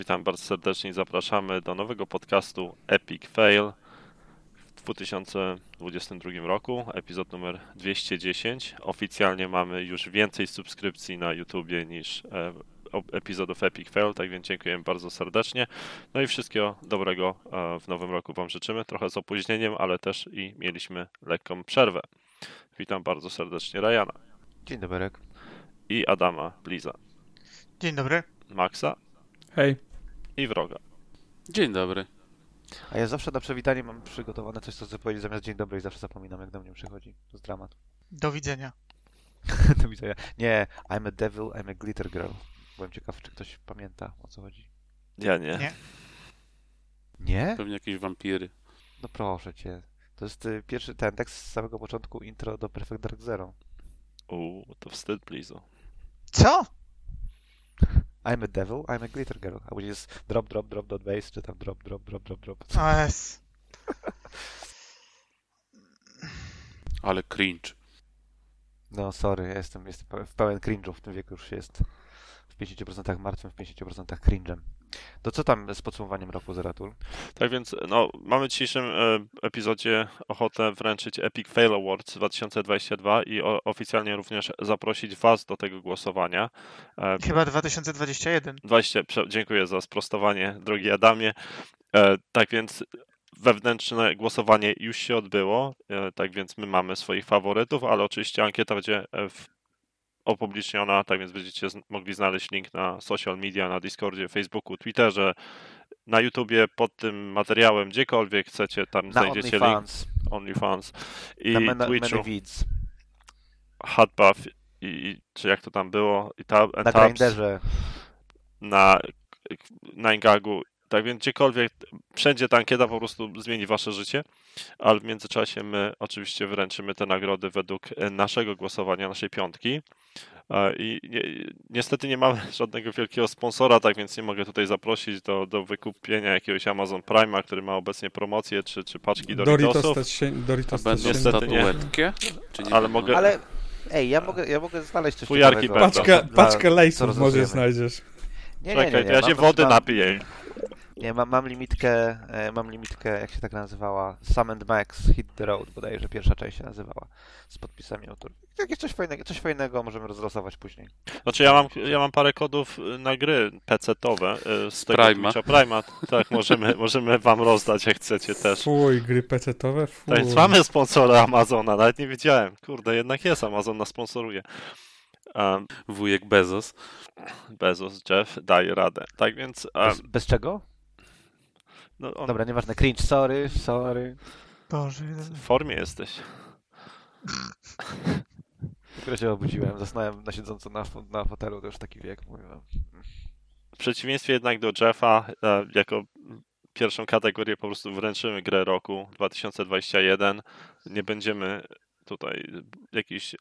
Witam bardzo serdecznie i zapraszamy do nowego podcastu Epic Fail w 2022 roku, epizod numer 210. Oficjalnie mamy już więcej subskrypcji na YouTubie niż e, epizodów Epic Fail, tak więc dziękujemy bardzo serdecznie. No i wszystkiego dobrego e, w nowym roku Wam życzymy, trochę z opóźnieniem, ale też i mieliśmy lekką przerwę. Witam bardzo serdecznie Rajana. Dzień dobry. I Adama Bliza. Dzień dobry. Maxa. Hej. I Wroga. Dzień dobry. A ja zawsze na przywitanie mam przygotowane coś, co chcę powiedzieć zamiast dzień dobry i zawsze zapominam, jak do mnie przychodzi. To jest dramat. Do widzenia. do widzenia. Nie, I'm a devil, I'm a glitter girl. Byłem ciekaw, czy ktoś pamięta, o co chodzi. Ja nie. Nie. Nie? Pewnie jakieś wampiry. No proszę cię. To jest y, pierwszy ten tekst z samego początku intro do Perfect Dark Zero. Uuu, to wstyd, Blizu. Co? I'm a devil, I'm a glitter girl. A później jest drop, drop, drop, dot base, czy tam drop, drop, drop, drop, drop. O jest. Ale cringe. No sorry, ja jestem, jestem w pełen cringe'u, w tym wieku już jest w 50% martwym, w 50% cringe'em. To co tam z podsumowaniem roku Zeratul? Tak więc, no, mamy w dzisiejszym e, epizodzie ochotę wręczyć Epic Fail Awards 2022 i o, oficjalnie również zaprosić Was do tego głosowania. E, Chyba 2021. 20, prze- dziękuję za sprostowanie, drogi Adamie. E, tak więc wewnętrzne głosowanie już się odbyło, e, tak więc my mamy swoich faworytów, ale oczywiście ankieta będzie w, opubliczniona, tak więc będziecie mogli znaleźć link na social media, na Discordzie, Facebooku, Twitterze, na YouTubie, pod tym materiałem, gdziekolwiek chcecie, tam Na znajdziecie link, OnlyFans, OnlyFans. I na many, Twitchu, Hotbuff i, i czy jak to tam było, i tab, na Grinderze. na Ninegagu, tak więc gdziekolwiek, wszędzie ta ankieta po prostu zmieni wasze życie, ale w międzyczasie my oczywiście wręczymy te nagrody według e, naszego głosowania, naszej piątki. I ni- niestety nie mamy żadnego wielkiego sponsora, tak więc nie mogę tutaj zaprosić do, do wykupienia jakiegoś Amazon Prime'a, który ma obecnie promocję, czy, czy paczki Doritos Doritosów, też się, Doritos będą się... niestety nie. Ale mogę- Ale ej, ja mogę, ja mogę znaleźć coś Fujarki. Paczkę, paczkę lejsów może znajdziesz. Nie, nie, nie, Czekaj, nie. ja się wody napiję. Nie, mam, mam limitkę, e, mam limitkę, jak się tak nazywała, Sam and Max Hit the Road, bodajże pierwsza część się nazywała, z podpisami autorów. Jakieś coś fajnego, coś fajnego możemy rozlosować później. Znaczy ja mam, ja mam parę kodów na gry PC-towe y, z tego Prime'a. Twitcha Prime'a. Tak, możemy, możemy wam rozdać jak chcecie też. Fuj, gry pecetowe, fuj. Tak więc mamy sponsora Amazona, nawet nie wiedziałem. Kurde, jednak jest, Amazon nas sponsoruje. Um, Wujek Bezos. Bezos, Jeff daje radę. Tak więc um, Bez, bez czego? No, on Dobra, nieważne, cringe, sorry, sorry. Boże. w formie jesteś. Dopiero się obudziłem, zasnąłem na siedząco na, na fotelu, to już taki wiek, mówię wam. W przeciwieństwie jednak do Jeffa, e, jako pierwszą kategorię po prostu wręczymy grę roku 2021. Nie będziemy tutaj jakichś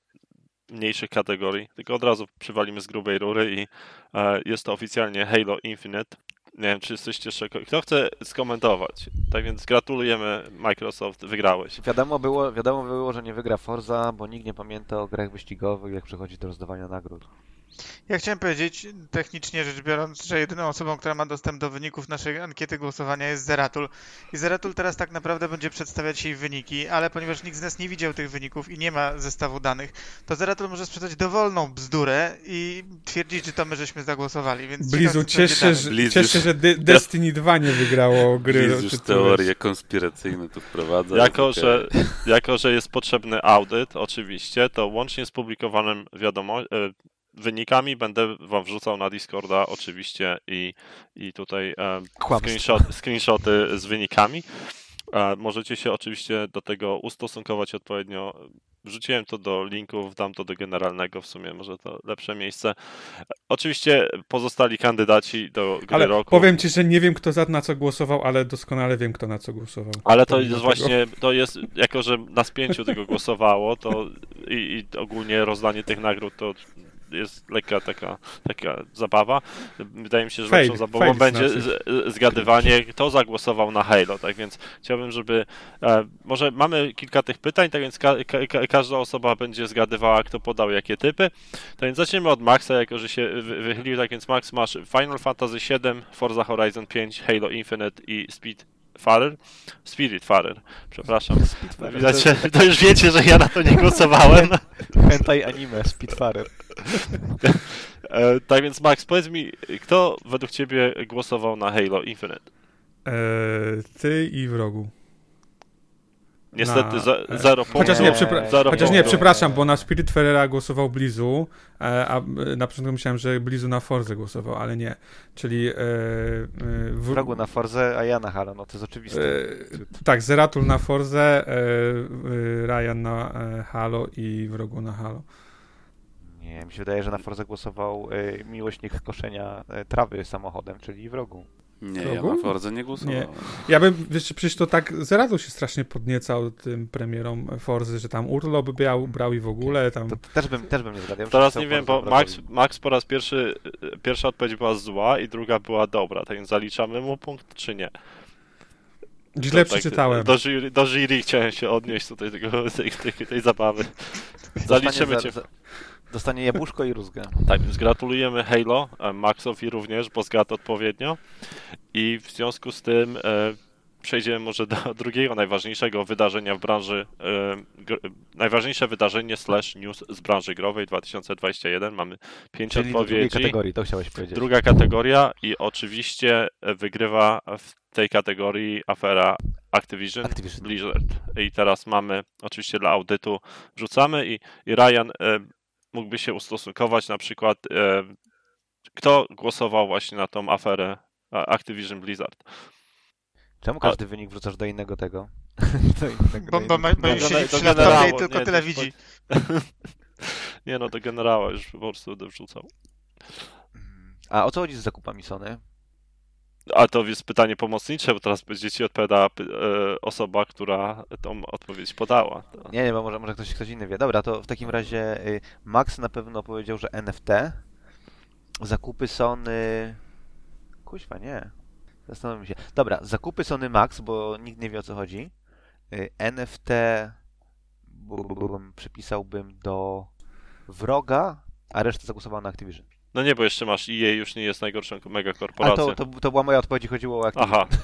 mniejszych kategorii, tylko od razu przywalimy z grubej rury i e, jest to oficjalnie Halo Infinite. Nie wiem, czy jesteście jeszcze... Kto chce skomentować? Tak więc gratulujemy Microsoft, wygrałeś. Wiadomo było, wiadomo było, że nie wygra Forza, bo nikt nie pamięta o grach wyścigowych, jak przychodzi do rozdawania nagród. Ja chciałem powiedzieć, technicznie rzecz biorąc, że jedyną osobą, która ma dostęp do wyników naszej ankiety głosowania jest Zeratul. I Zeratul teraz tak naprawdę będzie przedstawiać jej wyniki, ale ponieważ nikt z nas nie widział tych wyników i nie ma zestawu danych, to Zeratul może sprzedać dowolną bzdurę i twierdzić, że to my żeśmy zagłosowali, więc Blizu, ciekaw, co ciesz się, będzie że, Bliz ciesz się, już- że De- Destiny 2 nie wygrało gry Liz już teorie konspiracyjne tu wprowadza. Jako że, jako, że jest potrzebny audyt, oczywiście, to łącznie z publikowanym wiadomo, e, wynikami będę wam wrzucał na Discorda oczywiście i, i tutaj e, screenshot, screenshoty z wynikami. E, Możecie się oczywiście do tego ustosunkować odpowiednio. Wrzuciłem to do linków, dam to do generalnego, w sumie może to lepsze miejsce. Oczywiście pozostali kandydaci do gry Ale roku. powiem ci, że nie wiem kto za na co głosował, ale doskonale wiem kto na co głosował. Ale to jest właśnie, to jest, jako że na spięciu tego głosowało, to i, i ogólnie rozdanie tych nagród, to jest lekka taka, taka zabawa. Wydaje mi się, że Fail, lepszą zabawą fail będzie znaczy. zgadywanie, kto zagłosował na Halo, tak więc chciałbym, żeby e, może mamy kilka tych pytań, tak więc ka, ka, ka, każda osoba będzie zgadywała, kto podał jakie typy. Tak więc zaczniemy od Maxa, jako że się wy- wychylił, tak więc Max masz Final Fantasy VII, Forza Horizon 5, Halo Infinite i Speed Farer, Spirit Farer, przepraszam. Widać, to już wiecie, że ja na to nie głosowałem. Hentai anime, Spitfire. E, tak więc Max, powiedz mi, kto według ciebie głosował na Halo Infinite? E, ty i wrogu. Niestety Na- za, zero Chociaż punktów. nie, przypra- Zero Chociaż nie, przepraszam, bo na Spirit Ferrera głosował Blizu, e, a na początku myślałem, że Blizu na Forze głosował, ale nie. Czyli e, e, w, Wrogu na Forze, a ja na Halo, no to jest oczywiste. e, tak, Zeratul na Forze, e, e, Ryan na e, Halo i wrogu na Halo. Nie, mi się wydaje, że na Forze głosował miłośnik koszenia trawy samochodem, czyli wrogu. Nie, ja na Fordze nie głosowałem. Ja bym, wiesz, przecież to tak Zeratul się strasznie podniecał tym premierom Forzy, że tam urlop brał, brał i w ogóle tam... To też bym, też bym nie bym Teraz nie wiem, bo Max. Max po raz pierwszy, pierwsza odpowiedź była zła i druga była dobra, tak więc zaliczamy mu punkt, czy nie? Źle To tak, przeczytałem. Do jury, do jury chciałem się odnieść tutaj tego, tej, tej, tej zabawy. Zaliczymy cię. za- za- Dostanie jabłuszko i rózgę. Tak, więc gratulujemy Halo, e, Maxowi również, bo zgadł odpowiednio. I w związku z tym e, przejdziemy może do drugiego najważniejszego wydarzenia w branży, e, gr- najważniejsze wydarzenie slash news z branży growej 2021. Mamy pięć Czyli do drugiej odpowiedzi. kategorii, to chciałeś powiedzieć. Druga kategoria i oczywiście e, wygrywa w tej kategorii afera Activision, Activision. Blizzard. I teraz mamy, oczywiście dla audytu wrzucamy i, i Ryan e, mógłby się ustosunkować na przykład, e, kto głosował właśnie na tą aferę a, Activision Blizzard. Czemu każdy wynik wrzucasz do innego tego? do innego, Bo, do bo, innego- już do- siedzi do przy laptopie i tylko nie, tyle to- widzi. Nie no, do generała już po prostu będę wrzucał. A o co chodzi z zakupami Sony? A to jest pytanie pomocnicze, bo teraz będzie ci odpowiadała e, osoba, która tą odpowiedź podała. Nie, nie, bo może, może ktoś, ktoś inny wie. Dobra, to w takim razie y, Max na pewno powiedział, że NFT. Zakupy Sony... Kuźwa, nie. Zastanówmy się. Dobra, zakupy Sony Max, bo nikt nie wie o co chodzi. Y, NFT przypisałbym do wroga, a resztę zagłosował na Activision. No nie, bo jeszcze masz EA już nie jest najgorszą mega Ale korporacją. to, to, to była moja odpowiedź, chodziło o Activision. Aha,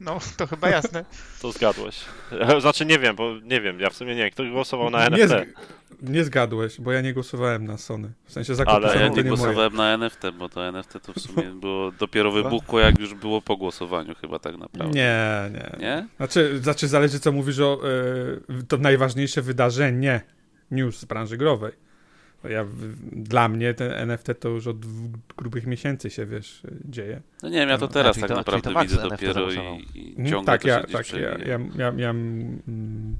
No, to chyba jasne. to zgadłeś. Znaczy nie wiem, bo nie wiem, ja w sumie nie wiem, kto głosował na nie, NFT. zg- nie zgadłeś, bo ja nie głosowałem na Sony. W sensie zakupy Ale A ja nie nie moje. głosowałem na NFT, bo to NFT to w sumie było dopiero wybuchło, jak już było po głosowaniu chyba tak naprawdę. Nie, nie. Nie? Znaczy, znaczy zależy co mówisz o e, to najważniejsze wydarzenie news z branży growej. Ja, dla mnie ten NFT to już od grubych miesięcy się, wiesz, dzieje. No nie wiem, ja to No, teraz tak to- naprawdę to widzę NFT dopiero i, i Mm, ciągle tak, to ja, tak, ja, ja, ja, ja mm,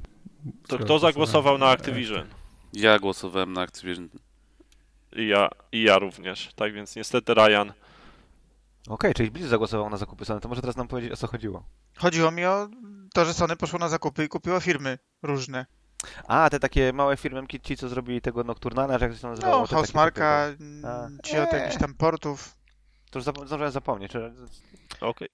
To kto zagłosował na? Activision? Ja głosowałem na Activision. I ja, I ja również. Tak więc niestety Ryan. Okej, czyli Blizz zagłosował na zakupy Sony, to może teraz nam powiedzieć o co chodziło. Chodziło mi o to, że Sony poszło na zakupy i kupiło firmy różne. A, te takie małe firmki, ci co zrobili tego Nocturnala, że jak to się nazywało? No, Housemarka, ci od jakichś tam portów. To już zap- zdążyłem zapomnieć. Czy... Okej.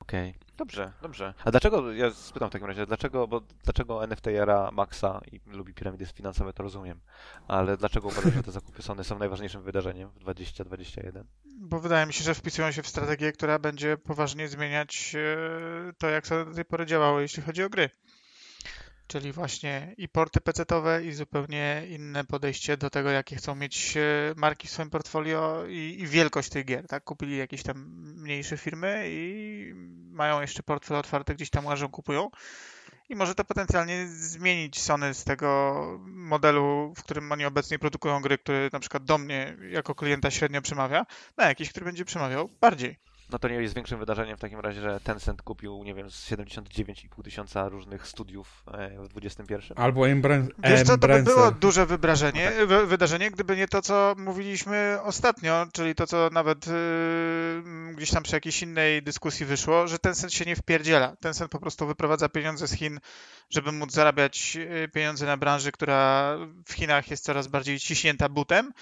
Okej, dobrze, dobrze. A dlaczego, ja spytam w takim razie, dlaczego, bo dlaczego NFT jara Maxa i lubi piramidy finansowe, to rozumiem, ale dlaczego uważasz, że te zakupy Sony są najważniejszym wydarzeniem w 2021? Bo wydaje mi się, że wpisują się w strategię, która będzie poważnie zmieniać e, to, jak to do tej pory działało, jeśli chodzi o gry. Czyli właśnie i porty PC-owe, i zupełnie inne podejście do tego, jakie chcą mieć e, marki w swoim portfolio i, i wielkość tych gier. Tak? Kupili jakieś tam mniejsze firmy i mają jeszcze portfel otwarty, gdzieś tam łażą, kupują. I może to potencjalnie zmienić Sony z tego modelu, w którym oni obecnie produkują gry, który na przykład do mnie jako klienta średnio przemawia, na jakiś, który będzie przemawiał bardziej. No to nie jest większym wydarzeniem w takim razie, że Tencent kupił, nie wiem, z 79,5 tysiąca różnych studiów e, w XXI. Albo Embran- Wiesz co, to by było Embrancer. duże wybrażenie, No tak. wy- wydarzenie, gdyby nie to, co mówiliśmy ostatnio, czyli to, co nawet yy, gdzieś tam przy jakiejś innej dyskusji wyszło, że Tencent się nie wpierdziela. Tencent po prostu wyprowadza pieniądze z Chin, żeby móc zarabiać yy, pieniądze na branży, która w Chinach jest coraz bardziej ciśnięta butem.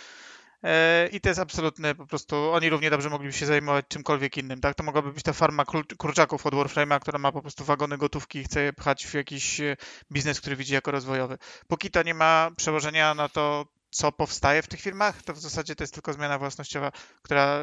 E, I to jest absolutne, po prostu oni równie dobrze mogliby się zajmować czymkolwiek innym, tak? To mogłaby być ta farma kurczaków od Warframe'a, która ma po prostu wagony gotówki i chce je pchać w jakiś e, biznes, który widzi jako rozwojowy. Póki to nie ma przełożenia na to, co powstaje w tych firmach, to w zasadzie to jest tylko zmiana własnościowa, która,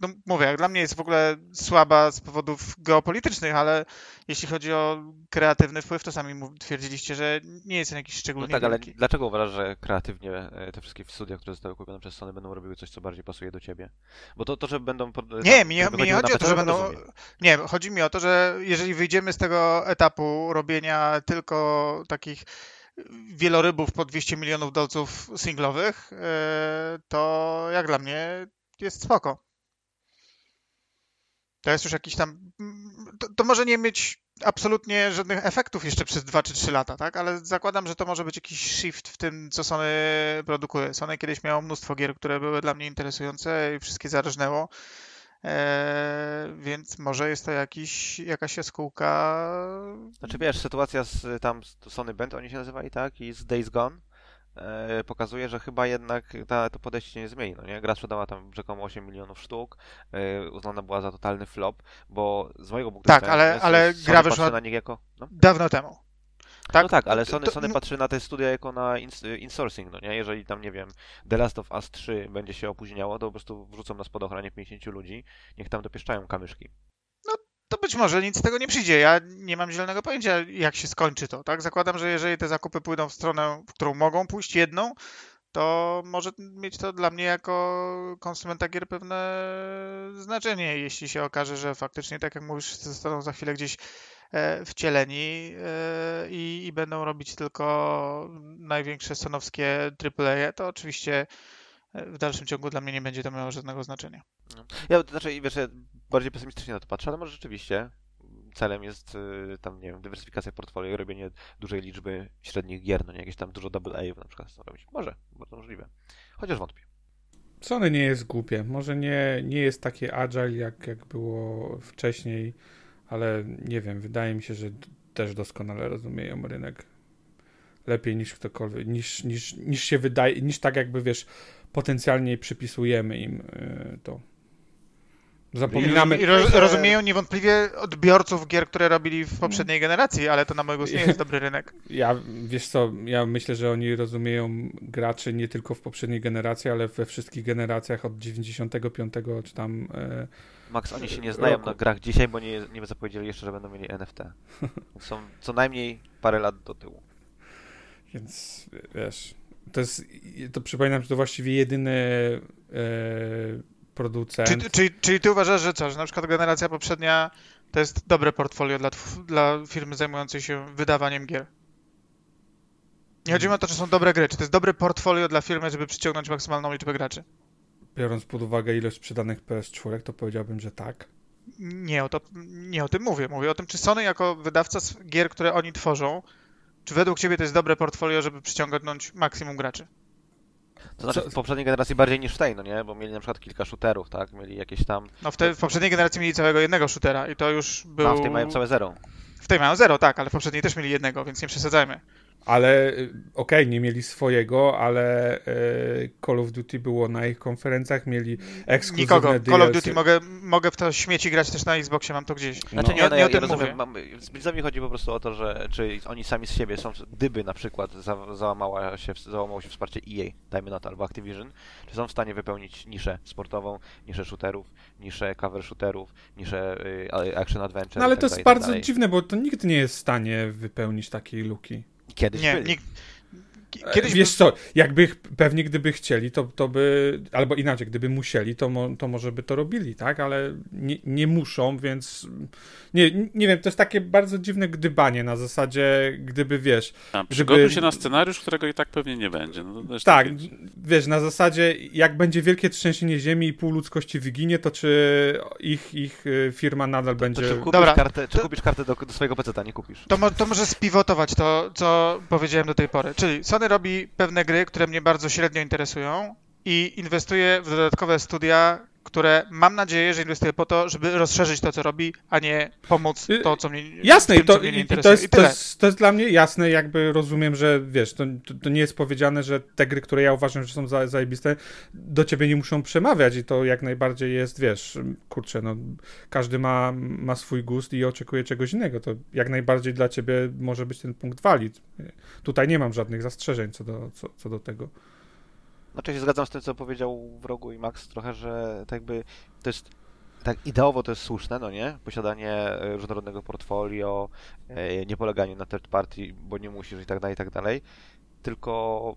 no mówię, jak dla mnie jest w ogóle słaba z powodów geopolitycznych, ale jeśli chodzi o kreatywny wpływ, to sami twierdziliście, że nie jest on jakiś No szczególnie tak, ale wielki. dlaczego uważasz, że kreatywnie e, te wszystkie studia, które zostały kupione przez Sony, będą robiły coś, co bardziej pasuje do ciebie? Bo to, to że będą... Pod, Nie, mi nie, mi nie chodzi o to, że będą. rozumiem. Nie, chodzi mi o to, że jeżeli wyjdziemy z tego etapu robienia tylko takich wielorybów po 200 milionów dolców singlowych, e, to jak dla mnie jest spoko. To jest już jakiś tam. To, to może nie mieć absolutnie żadnych efektów jeszcze przez 2 czy 3 lata, tak? Ale zakładam, że to może być jakiś shift w tym, co Sony produkuje. Sony kiedyś miało mnóstwo gier, które były dla mnie interesujące i wszystkie zarażnęło. Eee, więc może jest to jakiś, jakaś jaskółka. Znaczy wiesz, sytuacja z tam z Sony Band, oni się nazywali, tak? I z Days Gone e, pokazuje, że chyba jednak ta, to podejście się nie zmieni, no nie? Gra sprzedała tam rzekomo 8 milionów sztuk, e, uznana była za totalny flop, bo z mojego punktu Tak, widzenia ale- nie, ale Sony gra wyszła- na nich jako... No. Dawno temu. Tak? No tak, ale Sony, To- Sony no- patrzy na te studia jako na ins insourcing, no nie? Jeżeli tam, nie wiem, The Last of Us 3 będzie się opóźniało, to po prostu wrzucą na spadochranie 50 ludzi, niech tam dopieszczają kamyszki. To być może nic z tego nie przyjdzie. Ja nie mam zielonego pojęcia, jak się skończy to, tak? Zakładam, że jeżeli te zakupy pójdą w stronę, w którą mogą pójść jedną, to może mieć to dla mnie jako konsumenta gier pewne znaczenie, jeśli się okaże, że faktycznie, tak jak mówisz, zostaną za chwilę gdzieś wcieleni e, i, i będą robić tylko największe sonowskie AAA, to oczywiście e, w dalszym ciągu dla mnie nie będzie to miało żadnego znaczenia. Ja, znaczy, wiesz, ja bardziej pesymistycznie na to patrzę, ale może rzeczywiście celem jest y, tam, nie wiem, dywersyfikacja portfolio i robienie dużej liczby średnich gier, no nie jakieś tam dużo double A na przykład chcą robić. Może, bardzo możliwe. Chociaż wątpię. Sony nie jest głupie. Może nie, nie jest takie agile, jak, jak było wcześniej, ale nie wiem, wydaje mi się, że też doskonale rozumieją rynek. Lepiej niż ktokolwiek, niż, niż, niż się wydaje, niż tak jakby, wiesz, potencjalnie przypisujemy im y, to. Zapominamy, I roz, rozumieją niewątpliwie odbiorców gier, które robili w poprzedniej generacji, ale to na głos nie jest dobry rynek. Ja, wiesz co, ja myślę, że oni rozumieją graczy nie tylko w poprzedniej generacji, ale we wszystkich generacjach od 95 czy tam... E, Max, oni się nie znają Roku. na grach dzisiaj, bo nie, nie zapowiedzieli jeszcze, że będą mieli NFT. Są co najmniej parę lat do tyłu. więc wiesz, to jest, to przypominam, że to właściwie jedyny e, producent. Czyli, czyli, czyli ty uważasz, że co, że na przykład generacja poprzednia to jest dobre portfolio dla, dla firmy zajmującej się wydawaniem gier? Nie chodzi mi o to, czy są dobre gry, czy to jest dobre portfolio dla firmy, żeby przyciągnąć maksymalną liczbę graczy. Biorąc pod uwagę ilość sprzedanych PS4, to powiedziałbym, że tak. Nie o, to, nie o tym mówię. Mówię o tym, czy Sony jako wydawca gier, które oni tworzą, czy według ciebie to jest dobre portfolio, żeby przyciągnąć maksimum graczy? To znaczy w poprzedniej generacji bardziej niż w tej, no nie? Bo mieli na przykład kilka shooterów, tak? Mieli jakieś tam... No w, te, w poprzedniej generacji mieli całego jednego shootera i to już był... No, a w tej mają całe zero. W tej mają zero, tak, ale w poprzedniej też mieli jednego, więc nie przesadzajmy. Ale y, okej, nie mieli swojego, ale y, Call of Duty było na ich konferencjach, mieli ekskluzywne Nikogo. Call of DLC. Duty mogę, mogę w to śmieci grać też na Xboxie, mam to gdzieś. Znaczy No. nie, Nie- no, nie ja, o ja tym rozumiem, mówię. mam, chodzi po prostu o to, że czy oni sami z siebie są, gdyby na przykład za, załamała się, załamało się wsparcie EA, dajmy na to, albo Activision, czy są w stanie wypełnić niszę sportową, niszę shooterów, niszę cover shooterów, niszę y, action adventure No ale tak to jest tak bardzo dalej. dziwne, bo to nikt nie jest w stanie wypełnić takiej luki. Kiedyś Nie, byli. nikt... Kiedyś Wiesz co, jakby pewnie gdyby chcieli, to, to by, albo inaczej, gdyby musieli, to, mo, to może by to robili, tak? Ale nie, nie muszą, więc nie, nie wiem, to jest takie bardzo dziwne gdybanie na zasadzie, gdyby wiesz, A, Żeby- przygotuj się na scenariusz, którego i tak pewnie nie będzie. No, to tak, takie- wiesz, na zasadzie jak będzie wielkie trzęsienie ziemi i pół ludzkości wyginie, to czy ich, ich y, firma nadal To będzie... czy kupisz Dobra. kartę, czy To- kupisz kartę do, do swojego PC-ta, nie kupisz. To, mo- to może spiwotować to, co powiedziałem do tej pory. Czyli Sony robi pewne gry, które mnie bardzo średnio interesują i inwestuje w dodatkowe studia, które mam nadzieję, że inwestuje po to, żeby rozszerzyć to, co robi, a nie pomóc Y, to, co mnie Jasne, tym, to, co mnie nie interesuje. to, jest, I to, jest, to jest dla mnie jasne, jakby rozumiem, że wiesz, to, to, to nie jest powiedziane, że te gry, które ja uważam, że są za, zajebiste, do ciebie nie muszą przemawiać i to jak najbardziej jest, wiesz, kurczę, no, każdy ma, ma swój gust i oczekuje czegoś innego, to jak najbardziej dla ciebie może być ten punkt walid. Tutaj nie mam żadnych zastrzeżeń co do, co, co do tego. Znaczy się zgadzam z tym, co powiedział w rogu i Max trochę, że tak jakby to jest tak ideowo to jest słuszne, no nie? Posiadanie e, różnorodnego portfolio, e, nie poleganie na third party, bo nie musisz i tak dalej, i tak dalej. Tylko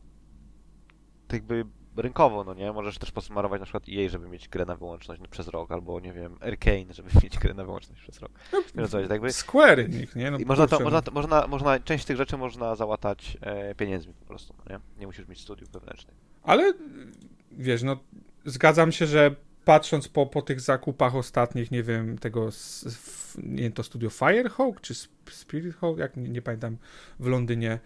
tak jakby rynkowo, no nie? Możesz też posumarować na przykład EA, żeby mieć grę na wyłączność przez rok, albo nie wiem, Arcane, żeby mieć grę na wyłączność przez rok. Wiesz o co chodzi, tak jakby Square Enix, nie? No, i można, to, kurczę, można, no. można, można, część tych rzeczy można załatać e, pieniędzmi po prostu, no nie? Nie musisz mieć studiów wewnętrznych. Ale wiesz, no zgadzam się, że patrząc po, po tych zakupach ostatnich, nie wiem, tego, nie wiem, to studio Firehawk czy Sp- Spirit Hawk, jak nie, nie pamiętam, w Londynie,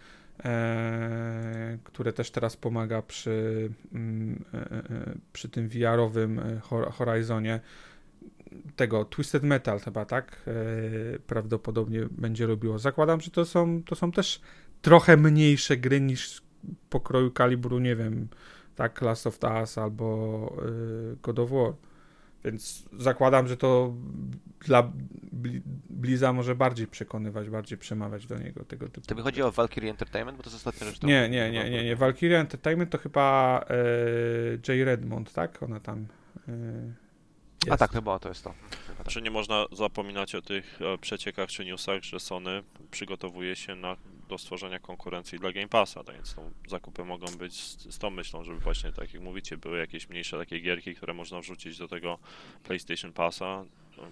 e, które też teraz pomaga przy, mm, e, e, przy tym VR-owym e, Hor- Horizonie, tego Twisted Metal chyba, tak? E, prawdopodobnie będzie robiło. Zakładam, że to są, to są też trochę mniejsze gry niż pokroju kalibru, nie wiem, tak, Last of Us albo y, God of War. Więc zakładam, że to dla Bli- Bliza może bardziej przekonywać, bardziej przemawiać do niego tego typu. To chodzi o Valkyrie Entertainment, bo to jest ostatnia rzecz. Nie, nie, nie, nie, nie. Valkyria Entertainment to chyba e, Jay Redmond, tak? Ona tam. A jest. tak, chyba to jest to. Chyba tak. Czy nie można zapominać o tych przeciekach czy newsach, że Sony przygotowuje się na, do stworzenia konkurencji dla Game Passa, tak więc tą zakupy mogą być z, z tą myślą, żeby właśnie, tak jak mówicie, były jakieś mniejsze takie gierki, które można wrzucić do tego PlayStation Passa no,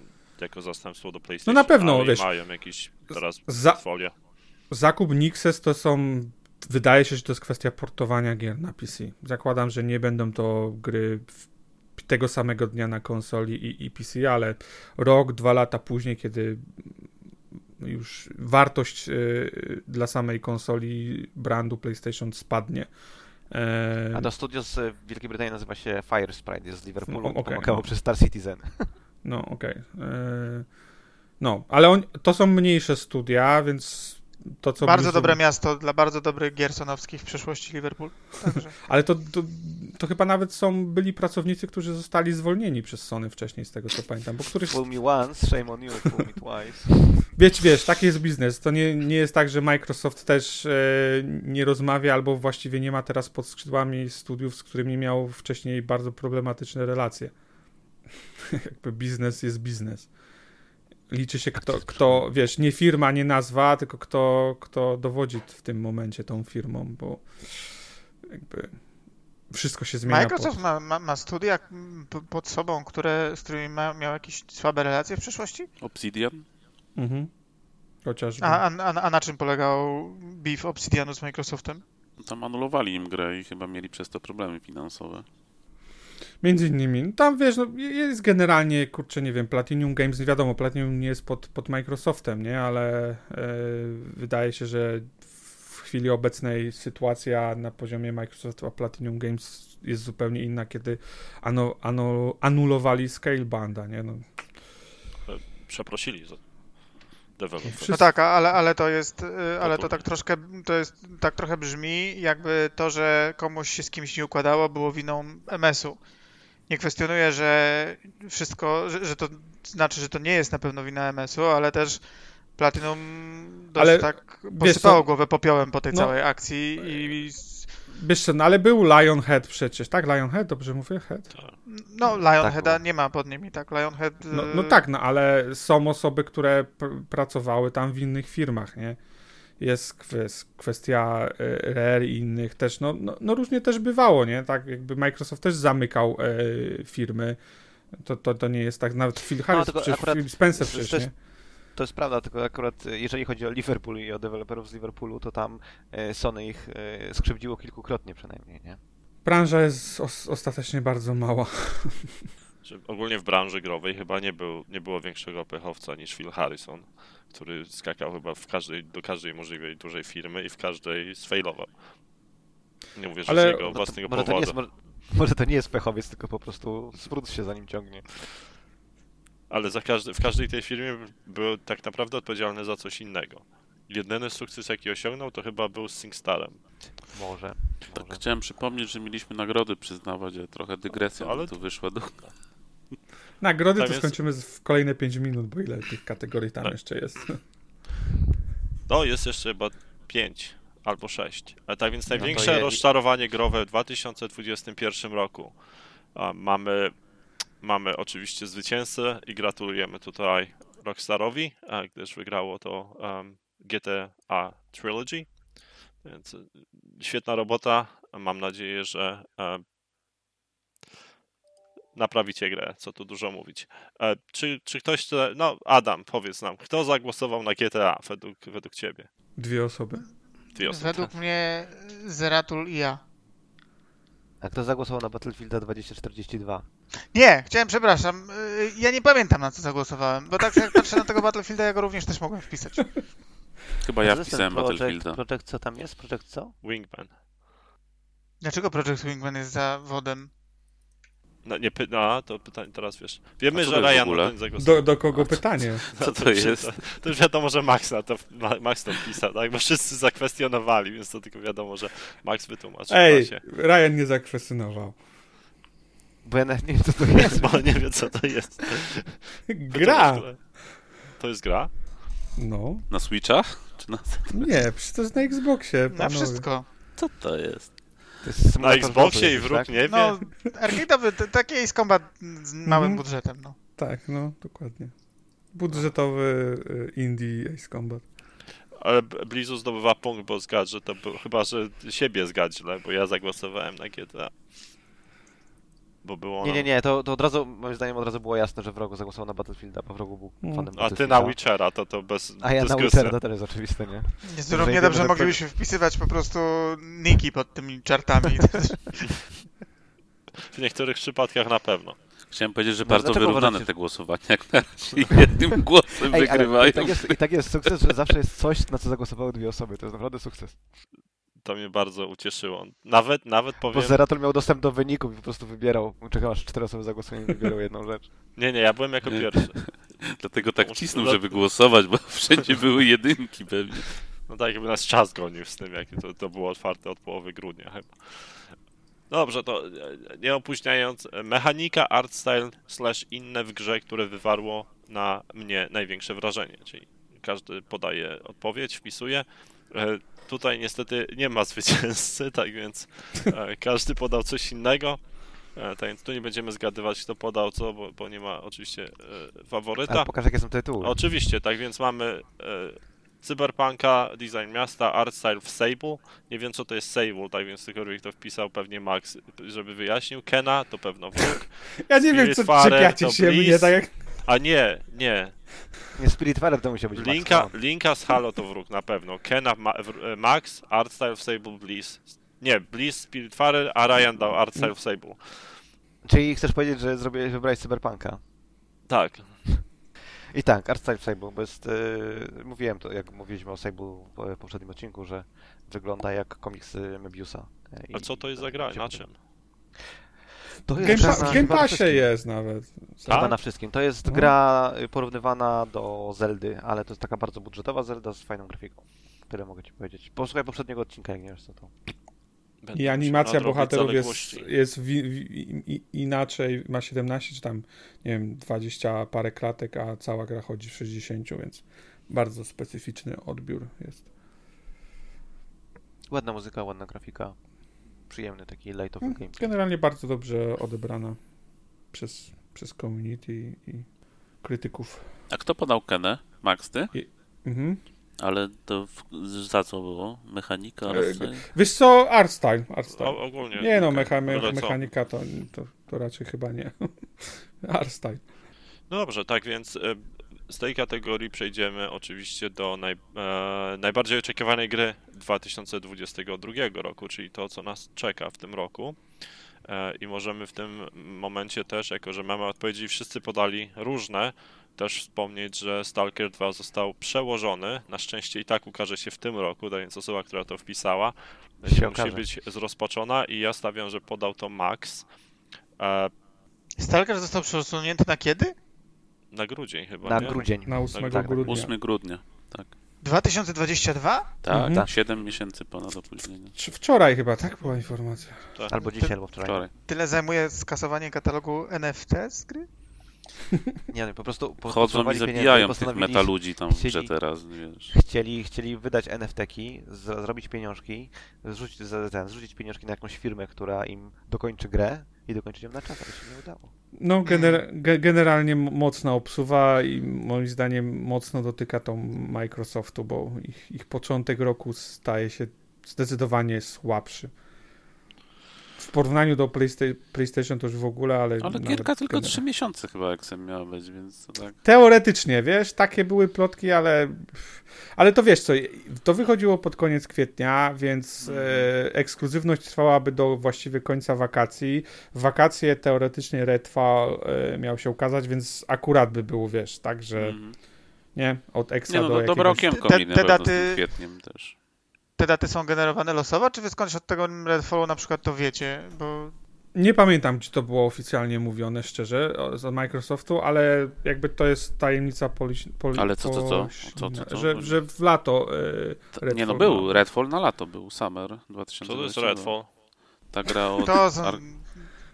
jako zastępstwo do PlayStation. No na pewno, ale wiesz, mają jakiś teraz za- portfolio. Zakup Nixes to są. Wydaje się, że to jest kwestia portowania gier na PC. Zakładam, że nie będą to gry tego samego dnia na konsoli i, i PC, ale rok, dwa lata później, kiedy już wartość y, dla samej konsoli brandu PlayStation spadnie. E, A to studio z Wielkiej Brytanii nazywa się Fire Sprite, jest z Liverpoolu, No, okej. pomagało przez Star Citizen. No, okej. E, No, ale on, to są mniejsze studia, więc to co. Bardzo dobre miasto dla bardzo dobrych gier sonowskich w przyszłości Liverpool. Także. Ale to, to, to chyba nawet są byli pracownicy, którzy zostali zwolnieni przez Sony wcześniej, z tego co pamiętam, bo któryś. Fool me once, shame on you, fool me twice. Wiesz, wiesz, taki jest biznes. To nie, nie jest tak, że Microsoft też e, nie rozmawia, albo właściwie nie ma teraz pod skrzydłami studiów, z którymi miał wcześniej bardzo problematyczne relacje. Jakby biznes jest biznes. Liczy się kto, kto, wiesz, nie firma, nie nazwa, tylko kto, kto dowodzi w tym momencie tą firmą, bo jakby wszystko się zmienia. Microsoft pod... ma, ma, ma studia mm, pod sobą, które, z którymi ma, miał jakieś słabe relacje w przeszłości? Obsidian? Mhm. Chociażby. A, a, a, a na czym polegał beef Obsidianu z Microsoftem? No Tam anulowali im grę i chyba mieli przez to problemy finansowe. Między innymi. No Tam wiesz, no, jest generalnie, kurczę, nie wiem, Platinum Games, nie wiadomo, Platinum nie jest pod, pod Microsoftem, nie, ale e, wydaje się, że w chwili obecnej sytuacja na poziomie Microsoft a Platinum Games jest zupełnie inna, kiedy ano, ano, anulowali Scalebanda, nie, no. Przeprosili za deweloper. No tak, ale, ale to jest, y, ale to tak troszkę, to jest, tak trochę brzmi, jakby to, że komuś się z kimś nie układało, było winą MS-u. Nie kwestionuję, że wszystko, że, że to znaczy, że to nie jest na pewno wina MS-u, ale też Platinum dość Ale tak wiesz posypało co, głowę popiołem po tej no- całej akcji i Wiesz co, no ale był Lionhead przecież, tak? Lionhead, dobrze mówię? Head? no Lionheada było. nie ma pod nimi, tak? Lionhead... No, y, no tak, no ale są osoby, które pr- pracowały tam w innych firmach, nie? jest kwes- kwestia e, Rare i innych też, no, no, no różnie też bywało, nie? Tak jakby Microsoft też zamykał e, firmy. To, to, to nie jest tak, nawet Phil Harris, tylko przecież akurat Phil Spencer przecież, nie? To jest prawda, tylko akurat e, jeżeli chodzi o Liverpool i o deweloperów z Liverpoolu, to tam e, Sony ich e, skrzywdziło kilkukrotnie przynajmniej, nie? Branża jest os- ostatecznie bardzo mała. Że ogólnie w branży growej chyba nie, był, nie było większego pechowca niż Phil Harrison, który skakał chyba w każdej, do każdej możliwej dużej firmy i w każdej sfailował. Nie mówię, że Ale- z jego No to- własnego może, to nie powodu. jest, może, może to nie jest pechowiec, tylko po prostu smród się za nim ciągnie. Ale za każdy, w każdej tej firmie był tak naprawdę odpowiedzialny za coś innego. Jedyny sukces, jaki osiągnął, to chyba był z SingStarem. Może. Tak, może. chciałem przypomnieć, że mieliśmy nagrody przyznawać, ale trochę dygresja Ale- ale... tu wyszła do... Nagrody Tak to więc- skończymy w kolejne 5 minut, bo ile tych kategorii tam Tak. jeszcze jest. No, jest jeszcze chyba 5 albo 6. A tak więc No największe je- rozczarowanie growe w 2021 roku. A, mamy, mamy oczywiście zwycięzcę i gratulujemy tutaj Rockstarowi, a, gdyż wygrało to um, GTA Trilogy. Więc y, świetna robota. Mam nadzieję, że e, naprawicie grę, co tu dużo mówić. E, czy, czy ktoś, chce- no Adam, powiedz nam, kto zagłosował na GTA według, według ciebie? Dwie osoby. Dwie osoby. Według mnie Zeratul i ja. A kto zagłosował na Battlefielda 2042? Nie, chciałem, przepraszam. y, Ja nie pamiętam na co zagłosowałem, bo tak jak patrzę na tego Battlefielda, ja go również też mogłem wpisać. Chyba ja co wpisałem project, Battlefielda. Project co tam jest? Project co? Wingman. Dlaczego Project Wingman jest zawodem? No, nie py... no, to pytanie teraz wiesz. Wiemy, co że to Ryan zagłosował. Do, do kogo pytanie? Co to już- jest? To, to już wiadomo, że Max na to, Ma- Max to wpisał, tak? Bo wszyscy zakwestionowali, więc to tylko wiadomo, że Max wytłumaczy. Ej, Się. Ryan nie zakwestionował. Bo ja nawet nie wiem, co to jest. Bo nie wiem, co to jest. Gra! To jest gra? No. Na Switchach? Czy na... Nie, przecież to jest na Xboxie, Na panowie. wszystko. Co to jest? To jest Na Xboxie i wróg tak? nie wie. No, arcade'owy, taki Ace Combat z małym Mhm. budżetem, no. Tak, no, dokładnie. Budżetowy y, indie Ace Combat. Ale Blizu zdobywa punkt, bo zgadł, że to był... Chyba, że siebie zgadł źle, bo ja zagłosowałem na GTA. Bo było Nie, nie, nie, to, to od razu, moim zdaniem od razu było jasne, że wrogu zagłosował na Battlefielda, bo wrogu był Mm. fanem A ty na Witchera, to to bez A ja na. Witchera, to też jest oczywiste, nie? Jest równie dobrze moglibyśmy wpisywać po prostu niki pod tymi czartami. W niektórych przypadkach na pewno. Chciałem powiedzieć, że No, bardzo wyrównane te głosowania, jak na razie jednym głosem Ej, wygrywają. i tak, jest, i tak jest sukces, że zawsze jest coś, na co zagłosowały dwie osoby. To jest naprawdę sukces. To mnie bardzo ucieszyło. Nawet, nawet Bo powiem... Zeratul miał dostęp do wyników i po prostu wybierał. Czekał aż cztery osoby zagłosują i wybierał jedną rzecz. Nie, nie, ja byłem jako Nie. pierwszy. Dlatego tak cisnął, żeby głosować, bo wszędzie były jedynki pewnie. No tak, jakby nas czas gonił z tym, jak to, to było otwarte od połowy grudnia chyba. Dobrze, to e, nie opóźniając, e, mechanika, art style slash inne w grze, które wywarło na mnie największe wrażenie, czyli każdy podaje odpowiedź, wpisuje. Tutaj niestety nie ma zwycięzcy, tak więc e, każdy podał coś innego. E, Tak więc tu nie będziemy zgadywać, kto podał co, bo, bo nie ma oczywiście e, faworyta. Ale pokaż jakie są tytuły. Oczywiście, tak więc mamy e, Cyberpunka, design miasta, art style w Sable. Nie wiem co to jest Sable, tak więc ktokolwiek to wpisał, pewnie Max, żeby wyjaśnił. Kena to pewno wróg. Ja nie wiem, co Spiritfarer czepiacie się Bliss. mnie, tak jak... A nie, nie. Nie, Spiritfarer to musiał być Max, Linka, no. Linka z Halo to wróg na pewno. Kena ma, e, Max, art style w Sable, Bliss. Nie, Bliss, Spiritfarer, a Ryan dał art style w Sable. Czyli chcesz powiedzieć, że zrobiłeś, wybrałeś Cyberpunka. Tak. I tak, art style w Sable, bo jest... Yy, mówiłem to, jak mówiliśmy o Sable w poprzednim odcinku, że wygląda jak komiksy Mebiusa. E, A co to jest za gra? Na czym? To W jest Game, Pa- na- Game na Passie wszystkim. jest nawet. Chyba Tak? na wszystkim. To jest No. gra y, porównywana do Zeldy, ale to jest taka bardzo budżetowa Zelda z fajną grafiką. Tyle mogę ci powiedzieć. Posłuchaj poprzedniego odcinka, jak nie wiesz co to. Będę I animacja bohaterów jest, jest wi, wi, i- inaczej, ma 17 czy tam, nie wiem, 20 parę klatek, a cała gra chodzi w 60, więc bardzo specyficzny odbiór jest. Ładna muzyka, ładna grafika. Przyjemny taki lightowy Mm, gameplay. Generalnie bardzo dobrze odebrana przez, przez community i krytyków. A kto podał Kenę? Max, ty? Mhm. Ale to w, za co było? Mechanika? E, Artstyle? Wiesz co, art style, art style. O, ogólnie. Nie no, mecha, me, mechanika to, to, to raczej chyba nie. art style. No dobrze, tak więc e, z tej kategorii przejdziemy oczywiście do naj, e, najbardziej oczekiwanej gry 2022 roku, czyli to, co nas czeka w tym roku. E, I możemy w tym momencie też, jako że mamy odpowiedzi, wszyscy podali różne, też wspomnieć, że Stalker 2 został przełożony. Na szczęście i tak ukaże się w tym roku, więc osoba, która to wpisała, nie musi okaże. być zrozpaczona i ja stawiam, że podał to Max. E, Stalker został przesunięty na kiedy? Na grudzień chyba, Na nie? grudzień. Na 8 tak, grudnia. 8 grudnia. 2022? Tak, Mhm. 7 miesięcy ponad opóźnienia. Czy Wczoraj chyba, tak była informacja. Albo dzisiaj, albo wczoraj. Wczoraj. Tyle zajmuje skasowanie katalogu NFT z gry? Nie, no, po prostu po- Chodzą i zabijają tych postanowili- meta ludzi tam chcieli- teraz, wiesz. Chcieli, chcieli wydać NFT-ki, z- zrobić pieniążki, zrzucić, ten, zrzucić pieniążki na jakąś firmę, która im dokończy grę i dokończyć ją na czas, ale się nie udało. No, gener ge generalnie m- mocna obsuwa i moim zdaniem mocno dotyka to Microsoftu, bo ich, ich początek roku staje się zdecydowanie słabszy. W porównaniu do Playsta PlayStation to już w ogóle, ale. Ale gierka tylko gener- 3 miesiące chyba jak sem miała być, więc to tak. Teoretycznie, wiesz, takie były plotki, ale. Ale to wiesz co, to wychodziło pod koniec kwietnia, więc e, ekskluzywność trwałaby do właściwie końca wakacji. W wakacje teoretycznie Redfall e, miał się ukazać, więc akurat by było, wiesz, tak, że Mhm. nie, od Exa Nie no, do do, jakiegoś... dobre okienko Te- te daty- kwietniem też. Te daty są generowane losowo, czy wy skądś od tego Redfallu na przykład to wiecie? Bo Nie pamiętam, czy to było oficjalnie mówione, szczerze, z Microsoftu, ale jakby to jest tajemnica poli... poli Ale co, co, co? Co, co, co? Że, że w lato e, Redfall Nie no, był. Redfall na lato był, Summer Co 2022. to jest Redfall? Ta gra od to są,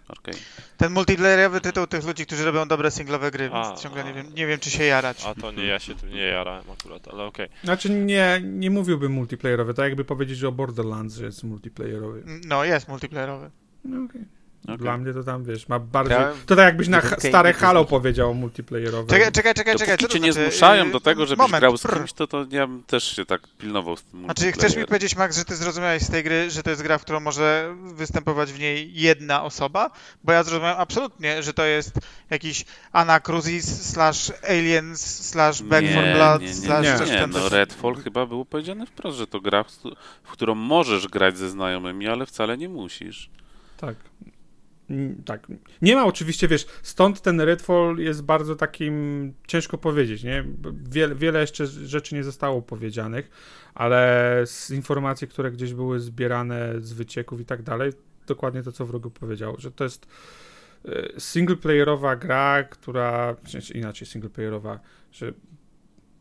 Arcane. ten multiplayerowy tytuł tych ludzi, którzy robią dobre singlowe gry, więc A, ciągle nie a. wiem, nie wiem czy się jarać. A to nie, ja się tym nie jarałem akurat, ale okej. Znaczy nie, nie mówiłbym multiplayerowy, tak jakby powiedzieć o Borderlands, że jest multiplayerowy. No, jest multiplayerowy. No, okej. Okej. Dla mnie to tam, wiesz, ma bardziej... To tak jakbyś na stare Halo powiedział multiplayerowy. Czekaj, czekaj, czekaj, czekaj. Dopóki co to cię nie znaczy? zmuszają Yy, do tego, żebyś moment, grał z kimś, to, to ja bym też się tak pilnował z tym Znaczy, chcesz mi powiedzieć, Max, że ty zrozumiałeś z tej gry, że to jest gra, w którą może występować w niej jedna osoba? Bo ja zrozumiałem absolutnie, że to jest jakiś Anacrusis slash Aliens slash Back nie, for Blood nie, nie, slash nie, nie, tam. no Redfall chyba było powiedziane wprost, że to gra, w którą możesz grać ze znajomymi, ale wcale nie musisz. Tak. Tak. Nie ma oczywiście, wiesz, stąd ten Redfall jest bardzo takim, ciężko powiedzieć, nie? Wiele, wiele jeszcze rzeczy nie zostało powiedzianych, ale z informacji, które gdzieś były zbierane z wycieków i tak dalej, dokładnie to, co wrogu powiedział, że to jest e, singleplayerowa gra, która, inaczej singleplayerowa, że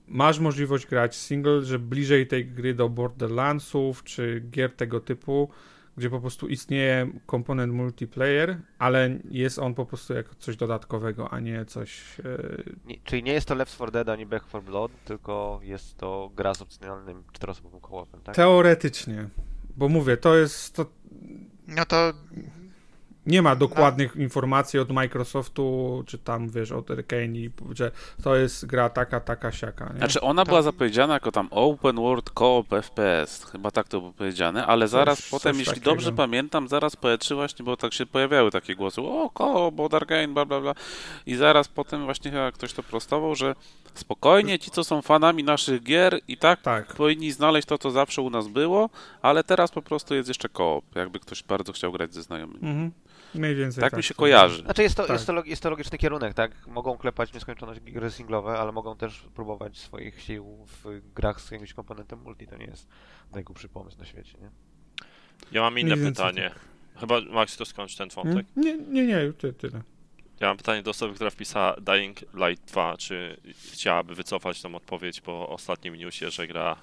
masz możliwość grać single, że bliżej tej gry do Borderlandsów czy gier tego typu, gdzie po prostu istnieje komponent multiplayer, ale jest on po prostu jako coś dodatkowego, a nie coś. e, Nie, czyli nie jest to Left 4 Dead ani Back 4 Blood, tylko jest to gra z opcjonalnym czteroosobowym kołowem, tak? Teoretycznie. Bo mówię, to jest. To No to nie ma dokładnych informacji od Microsoftu, czy tam wiesz, od Arkane, że to jest gra taka, taka, siaka. Nie? Znaczy ona To- była zapowiedziana jako tam Open World Co-op FPS, chyba tak to było powiedziane, ale zaraz Coś- potem, coś jeśli takiego. dobrze pamiętam, zaraz po E3 właśnie, bo tak się pojawiały takie głosy, o Co-op, od Arcane, bla bla bla i zaraz potem właśnie chyba ktoś to prostował, że spokojnie, ci co są fanami naszych gier i tak tak. powinni znaleźć to, co zawsze u nas było, ale teraz po prostu jest jeszcze koop, jakby ktoś bardzo chciał grać ze znajomymi. Mhm. Mniej więcej. Tak mi się kojarzy. Znaczy jest to, Tak. jest, to, log- jest to logiczny kierunek, tak? Mogą klepać nieskończoność gry singlowe, ale mogą też próbować swoich sił w grach z jakimś komponentem multi. To nie jest najgłupszy pomysł na świecie, nie? Ja mam inne Mniej więcej pytanie. Chyba, Max, to skończ ten wątek. Mm? Nie, nie, nie, ty, tyle. Ja mam pytanie do osoby, która wpisała Dying Light 2, czy chciałaby wycofać tą odpowiedź po ostatnim newsie, że gra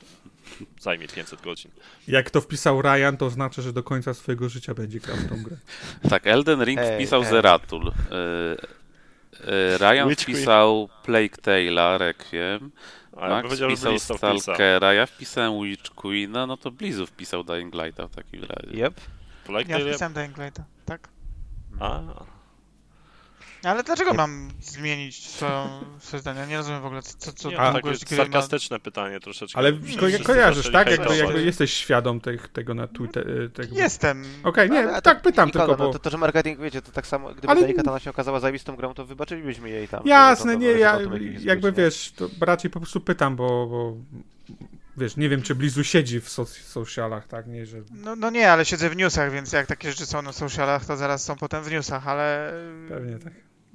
zajmie 500 godzin. Jak to wpisał Ryan, to znaczy, że do końca swojego życia będzie grał w tą grę. Tak, Elden Ring Ej, wpisał ej. Zeratul. Y, y, Ryan Witch Queen. wpisał Plague Tale'a, Requiem. A Max wpisał. Stalkera, ja wpisałem Witch Queena, no to Blizu wpisał Dying Lighta w takim razie. Yep. Plague ja wpisałem Dying Lighta, tak? A, Ale dlaczego mam zmienić swoje zdanie? Nie rozumiem w ogóle, co, co Nie, to to ogóle takie gry ma... sarkastyczne pytanie troszeczkę. Ale Wszyscy ko kojarzysz, tak? Jakby, jakby jesteś świadom tych, tego na Twitter. Tego. Jestem. Okej, nie, Ale- a tak pytam nikogo, tylko, no, bo... to, to, że marketing, wiecie, to tak samo, gdyby Ale- ale... Katana się okazała zajebistą grą, to wybaczylibyśmy jej tam. Jasne, to- to- nie, to- ja to- to- to- jakby wiesz, to raczej po prostu pytam, bo, bo wiesz, nie wiem, czy Blizu siedzi w soc socialach, tak? Nie, że... No, no nie, ale siedzę w newsach, więc jak takie rzeczy są na socialach, to zaraz są potem w newsach, ale Pewnie tak.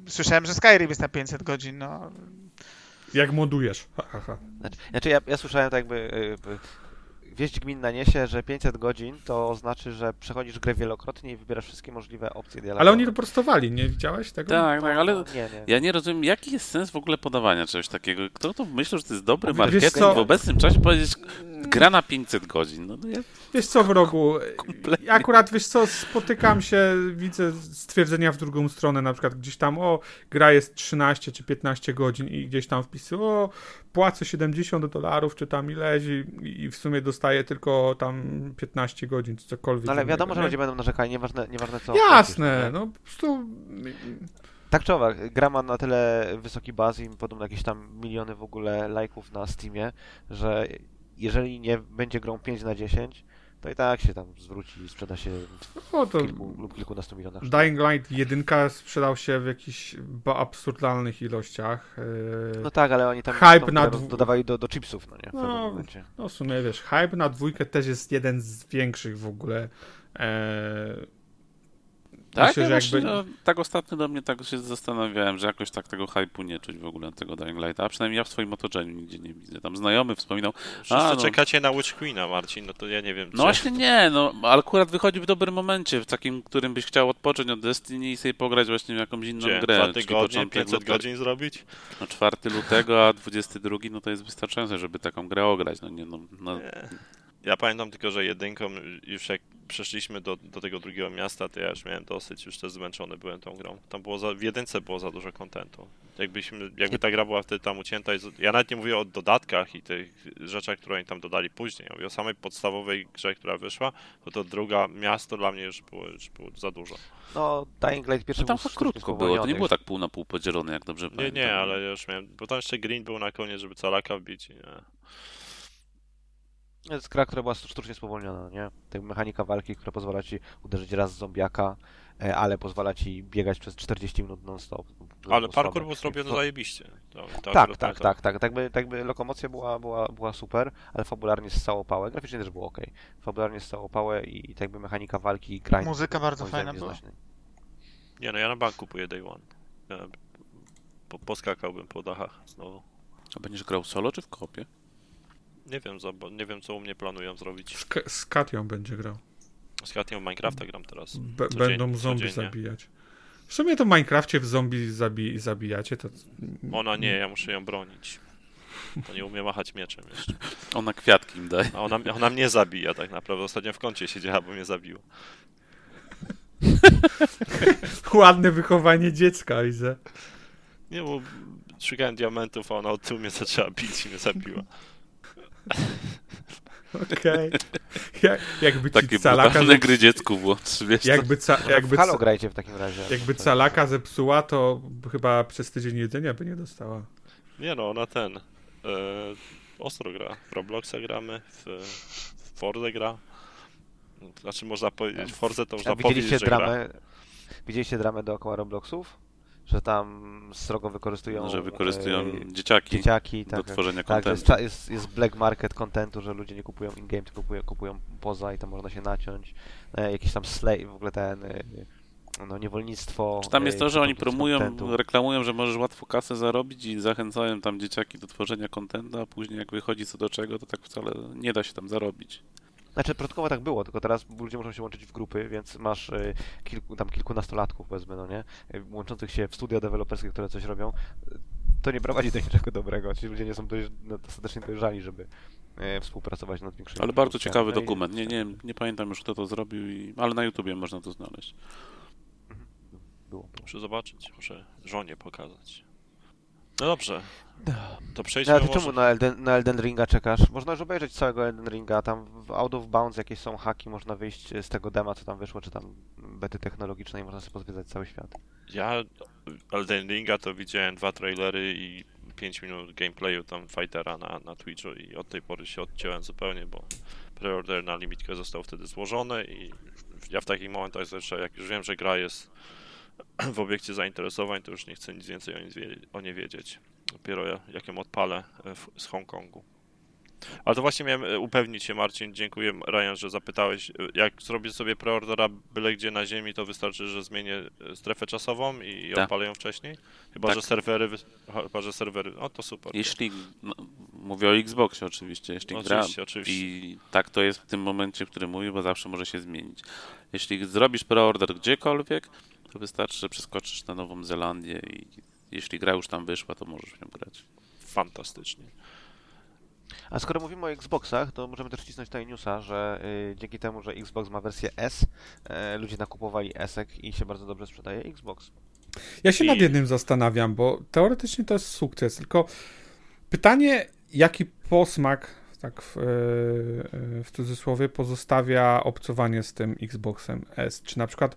Słyszałem, że Skyrim jest na 500 godzin, no. Jak modujesz? Ha, ha, ha. Znaczy, znaczy ja, ja słyszałem tak jakby... Wieść gminna niesie, że 500 godzin to znaczy, że przechodzisz grę wielokrotnie i wybierasz wszystkie możliwe opcje dialogowe. Ale oni to prostowali, nie widziałeś tego? Tak, tak, ale nie, nie. ja nie rozumiem, jaki jest sens w ogóle podawania czegoś takiego. Kto to myślał, że to jest dobry Wiesz marketing co? w obecnym czasie powiedzieć gra na 500 godzin. No, no ja Wiesz co, w rogu, Kompletnie. ja akurat, wiesz co, spotykam się, widzę stwierdzenia w drugą stronę, na przykład gdzieś tam, o, gra jest 13 czy 15 godzin i gdzieś tam wpisy, o, płacę 70 dolarów, czy tam ileś i, i w sumie dostaję tylko tam 15 godzin, czy cokolwiek. No ale innego, wiadomo, że nie? ludzie będą narzekali, nieważne, nieważne co. Jasne, płacisz, nie? no po prostu... Tak czy owak, gra ma na tyle wysoki baz i podobno jakieś tam miliony w ogóle lajków na Steamie, że jeżeli nie będzie grą 5 na 10, to i tak się tam zwróci i sprzeda się O, w to kilku lub kilkunastu milionach sztuk. Dying Light 1 sprzedał się w jakichś absurdalnych ilościach. yy, No tak, ale oni tam Hype na dwu- dodawali do, do chipsów, no nie? W No. No w sumie wiesz, hype na dwójkę też jest jeden z większych w ogóle. Eee, Tak, myślę, ja właśnie, jakby... no, tak ostatnio do mnie tak się zastanawiałem, że jakoś tak tego hype'u nie czuć w ogóle tego Dying Lighta, a przynajmniej ja w swoim otoczeniu nigdzie nie widzę. Tam znajomy wspominał, Wszyscy A, no. czekacie na Witch Queena, Marcin, no to ja nie wiem. no czy- właśnie nie, no ale akurat wychodzi w dobrym momencie, w takim, którym byś chciał odpocząć od Destiny i sobie pograć właśnie w jakąś inną Gdzie? grę. Dwa tygodnie, początek 500 lutego. godzin zrobić? No 4 lutego, a 22 no to jest wystarczające, żeby taką grę ograć. No nie, no, no Nie. Ja pamiętam tylko, że jedynką już jak przeszliśmy do, do tego drugiego miasta, to ja już miałem dosyć, już też zmęczony byłem tą grą. Tam było za, w jedynce było za dużo kontentu. Jakbyśmy, jakby ta gra była wtedy tam ucięta, i z- ja nawet nie mówię o dodatkach i tych rzeczach, które oni tam dodali później. Ja mówię o samej podstawowej grze, która wyszła, to to druga miasto dla mnie już było, już było za dużo. No, Dying Light pierwszy no tam sztucznie krótko było, to nie było tak pół na pół podzielone, jak dobrze Nie, pamiętam. nie, ale ja już miałem, bo tam jeszcze Green był na koniec, żeby calaka wbić i nie. To jest gra, która była sztucznie spowolniona, nie? Tak mechanika walki, która pozwala ci uderzyć raz z zombiaka, e, ale pozwala ci biegać przez 40 minut non-stop. To Ale parkour był zrobiony To- zajebiście. To, to Tak, tak, pamiętam. tak, tak. Tak by, tak by lokomocja była, była, była super, ale fabularnie ssała pałę. Graficznie też było ok. Fabularnie ssało pałę i, tak by mechanika walki i grind. Muzyka bardzo fajna była. Nie no, ja na bank kupuję Day One. Ja po, poskakałbym po dachach znowu. A będziesz grał solo czy w kopie? Nie wiem, nie wiem co u mnie planują zrobić. Z, Ka- z Katią będzie grał. Z Katią Minecrafta gram teraz. Be- Codziennie- będą zombie codziennie. zabijać. W sumie to w Minecrafcie w zombie zabi zabijacie, to... Ona nie, ja muszę ją bronić. To nie umie machać mieczem jeszcze. Ona kwiatki im daje. A ona, ona mnie zabija tak naprawdę. Ostatnio w kącie siedziała, bo mnie zabiła. Ładne wychowanie dziecka, widzę. Nie, bo szukałem diamentów, a ona od tyłu mnie zaczęła bić i mnie zabiła. Okej. Jak, jakby ci Takie calaka... brutalne gry dziecku wiesz co? Jakby, ca jakby, w Halo grajcie w takim razie. jakby To- calaka zepsuła, to chyba przez tydzień jedzenia by nie dostała. Nie no, ona ten. E, ostro gra. W Robloxa gramy, w, w Forze gra. Znaczy można powiedzieć, w Forze to A można widzieliście powiedzieć, że gra. widzieliście dramę dookoła Robloxów? Że tam srogo wykorzystują, że wykorzystują e, dzieciaki dzieciaki, do tak, tworzenia tak, kontentu. jest, cza- jest, jest black market contentu, że ludzie nie kupują in-game, tylko kupują, kupują poza i tam można się naciąć. E, jakiś tam slay, w ogóle ten, e, no niewolnictwo. Czy tam jest e, to, że oni promują, contentu. reklamują, że możesz łatwo kasę zarobić i zachęcają tam dzieciaki do tworzenia kontentu, a później jak wychodzi co do czego, to tak wcale nie da się tam zarobić. Znaczy, początkowo tak było, tylko teraz ludzie muszą się łączyć w grupy, więc masz e, kilku, tam kilkunastolatków, powiedzmy, no nie? E, Łączących się w studia deweloperskie, które coś robią. E, To nie prowadzi do niczego dobrego. Ci ludzie nie są dość, no, dostatecznie dojrzali, żeby e, współpracować nad większymi Ale bardzo ciekawy No i- dokument. Nie, nie, nie pamiętam już kto to zrobił, i... ale na YouTubie można to znaleźć. Było, było. Muszę zobaczyć, muszę żonie pokazać. No dobrze. To No, przejdźmy ale ty może... czemu na Elden, na Elden Ringa czekasz? Można już obejrzeć całego Elden Ringa, tam w Out of Bounds jakieś są haki, można wyjść z tego dema, co tam wyszło, czy tam bety technologicznej, można sobie pozwiedzać cały świat. Ja Elden Ringa to widziałem dwa trailery i 5 minut gameplayu tam fightera na, na Twitchu i od tej pory się odciąłem zupełnie, bo preorder na limitkę został wtedy złożony i ja w takich momentach zawsze, jak już wiem, że gra jest w obiekcie zainteresowań, to już nie chcę nic więcej o, nie wie- o nie wiedzieć. Dopiero ja- jak ją odpalę e, w, z Hongkongu. Ale to właśnie miałem e, upewnić się, Marcin, dziękuję Ryan, że zapytałeś. E, Jak zrobię sobie preordera byle gdzie na ziemi, to wystarczy, że zmienię strefę czasową i Tak. odpalę ją wcześniej? Chyba, Tak. że serwery... Chyba, że serwery... O, to super. Jeśli, no, mówię o Xboxie oczywiście, jeśli No, gra oczywiście, oczywiście. i tak to jest w tym momencie, w którym mówię, bo zawsze może się zmienić. Jeśli zrobisz preorder gdziekolwiek, to wystarczy, że przeskoczysz na Nową Zelandię i jeśli gra już tam wyszła, to możesz w nią grać. Fantastycznie. A skoro mówimy o Xboxach, to możemy też wcisnąć tutaj newsa, że y, dzięki temu, że Xbox ma wersję S, y, ludzie nakupowali Esek i się bardzo dobrze sprzedaje Xbox. Ja się I- nad jednym zastanawiam, bo teoretycznie to jest sukces, tylko pytanie, jaki posmak, tak w, e, e, w cudzysłowie, pozostawia obcowanie z tym Xboxem S? Czy na przykład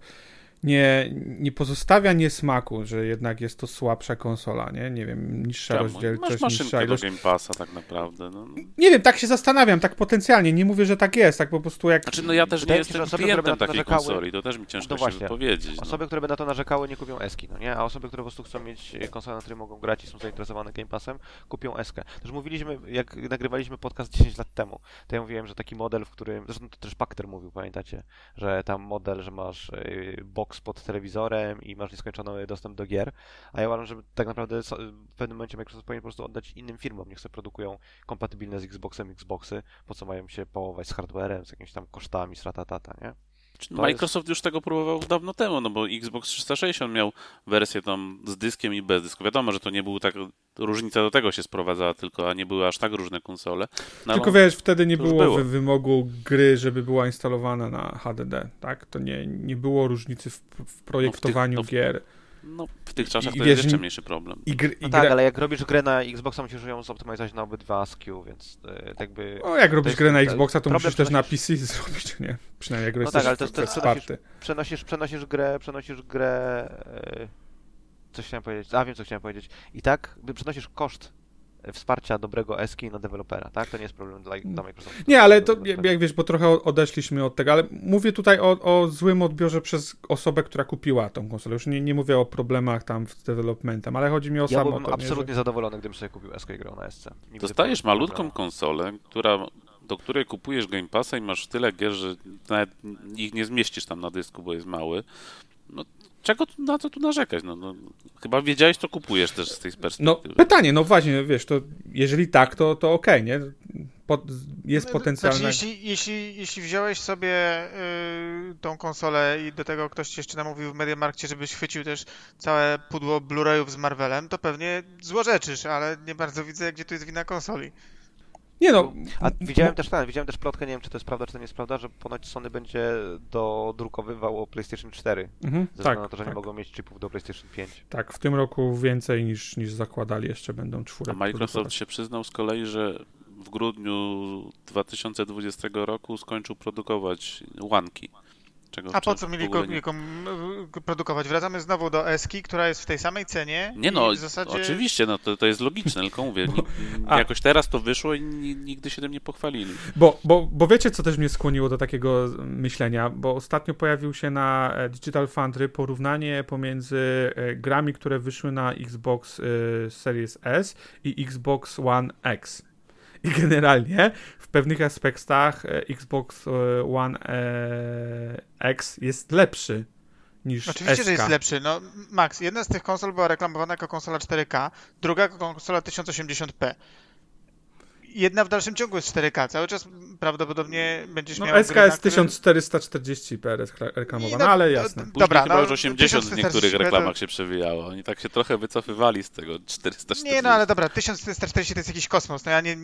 nie, nie pozostawia niesmaku, że jednak jest to słabsza konsola, nie? Nie wiem, niższa Czemu? rozdzielczość, Masz niższa maszynkę do ilość... Game Passa tak naprawdę. No. Nie wiem, tak się zastanawiam, tak potencjalnie, nie mówię, że tak jest, tak po prostu jak... Znaczy, no ja też nie Wydaje jestem osoby, klientem takiej narzekały- konsoli, to też mi ciężko No się wypowiedzieć. No. Osoby, które by na to narzekały, nie kupią Eski, no nie? A osoby, które po prostu chcą mieć konsolę, na której mogą grać i są zainteresowane Game Passem, kupią Eskę. Też mówiliśmy, jak nagrywaliśmy podcast 10 lat temu, to ja mówiłem, że taki model, w którym, zresztą to też Pakter mówił, pamiętacie, że tam model, że masz e, box pod telewizorem i masz nieskończony dostęp do gier, a ja uważam, że tak naprawdę w pewnym momencie Microsoft powinien po prostu oddać innym firmom, niech sobie produkują kompatybilne z Xboxem Xboxy, po co mają się połować z hardwarem, z jakimiś tam kosztami, sratatata, nie? Microsoft już tego próbował dawno temu, no bo Xbox 360 miał wersję tam z dyskiem i bez dysku. Wiadomo, że to nie był tak, różnica do tego się sprowadzała tylko, a nie były aż tak różne konsole. No, Tylko wiesz, wtedy nie było, było. wy- wymogu gry, żeby była instalowana na HDD, tak? To nie, nie było różnicy w, w projektowaniu no w- gier. No, w tych czasach I to wiesz, jest jeszcze nie- mniejszy problem. I, gr, i No gra... tak, ale jak robisz grę na Xboxa, musisz ją zoptymalizować na obydwa SKU, więc e, tak jakby... O, jak robisz grę na Xboxa, to musisz też na PC zrobić, nie? Przynajmniej jak No jesteś tak, ale to jest- to wsparty. Przenosisz, przenosisz grę, przenosisz grę... E, coś chciałem powiedzieć, a wiem co chciałem powiedzieć. I tak by przenosisz koszt e, wsparcia dobrego SKU na dewelopera, tak? To nie jest problem dla, dla Microsoftu. Nie, ale to jak, wiesz, bo trochę odeszliśmy od tego, ale mówię tutaj o, o złym odbiorze przez osobę, która kupiła tą konsolę. Już nie, nie mówię o problemach tam z developmentem, ale chodzi mi o Ja samo byłbym to, nie, absolutnie zadowolony, gdybym sobie kupił SK i grał na SC. Nie widzę Dostajesz malutką konsolę, która, do której kupujesz Game Passa i masz tyle gier, że nawet ich nie zmieścisz tam na dysku, bo jest mały. No, czego tu, na co tu narzekać? No, no, chyba wiedziałeś, co kupujesz też z tej No perspektywy. pytanie, no właśnie, wiesz, to jeżeli tak, to, to okej, nie? Po, jest No, potencjalne... Znaczy, jeśli, jeśli, jeśli wziąłeś sobie y, tą konsolę i do tego ktoś ci jeszcze namówił w Mediamarkcie, żebyś chwycił też całe pudło Blu-rayów z Marvelem, to pewnie złorzeczysz, ale nie bardzo widzę, gdzie tu jest wina konsoli. Nie no, A widziałem też ten, widziałem też plotkę, nie wiem czy to jest prawda, czy to nie jest prawda, że ponoć Sony będzie dodrukowywało PlayStation 4, Mhm, ze tak, względu na to, że tak, nie mogą mieć chipów do PlayStation 5. tak, w tym roku więcej niż, niż zakładali, jeszcze będą A czwórek Microsoft produkować. się przyznał z kolei, że w grudniu 2020 roku skończył produkować łanki. Czego A po co mieli go, nie- go, y, produkować? Wracamy znowu do Eski, która jest w tej samej cenie. Nie no, w zasadzie... oczywiście, no to, to jest logiczne, tylko mówię, ni- a- jakoś teraz to wyszło i ni- nigdy się tym nie pochwalili. Bo, bo, bo wiecie, co też mnie skłoniło do takiego myślenia, bo ostatnio pojawił się na e, Digital Foundry porównanie pomiędzy e, grami, które wyszły na Xbox e, Series S i Xbox One X. I generalnie w pewnych aspektach e, Xbox e, One e, X jest lepszy niż Oczywiście, że jest lepszy. No, Max, jedna z tych konsol była reklamowana jako konsola 4K, druga jako konsola 1080p. Jedna w dalszym ciągu jest 4K. Cały czas prawdopodobnie będziesz No, miał SK na jest które- 1440p rekla- reklamowana, no, ale jasne. Później Dobra, chyba no, już 80 w 1440p niektórych to- reklamach się przewijało. Oni tak się trochę wycofywali z tego 440. Nie, no ale dobra, 1440 to jest jakiś kosmos. No ja nie,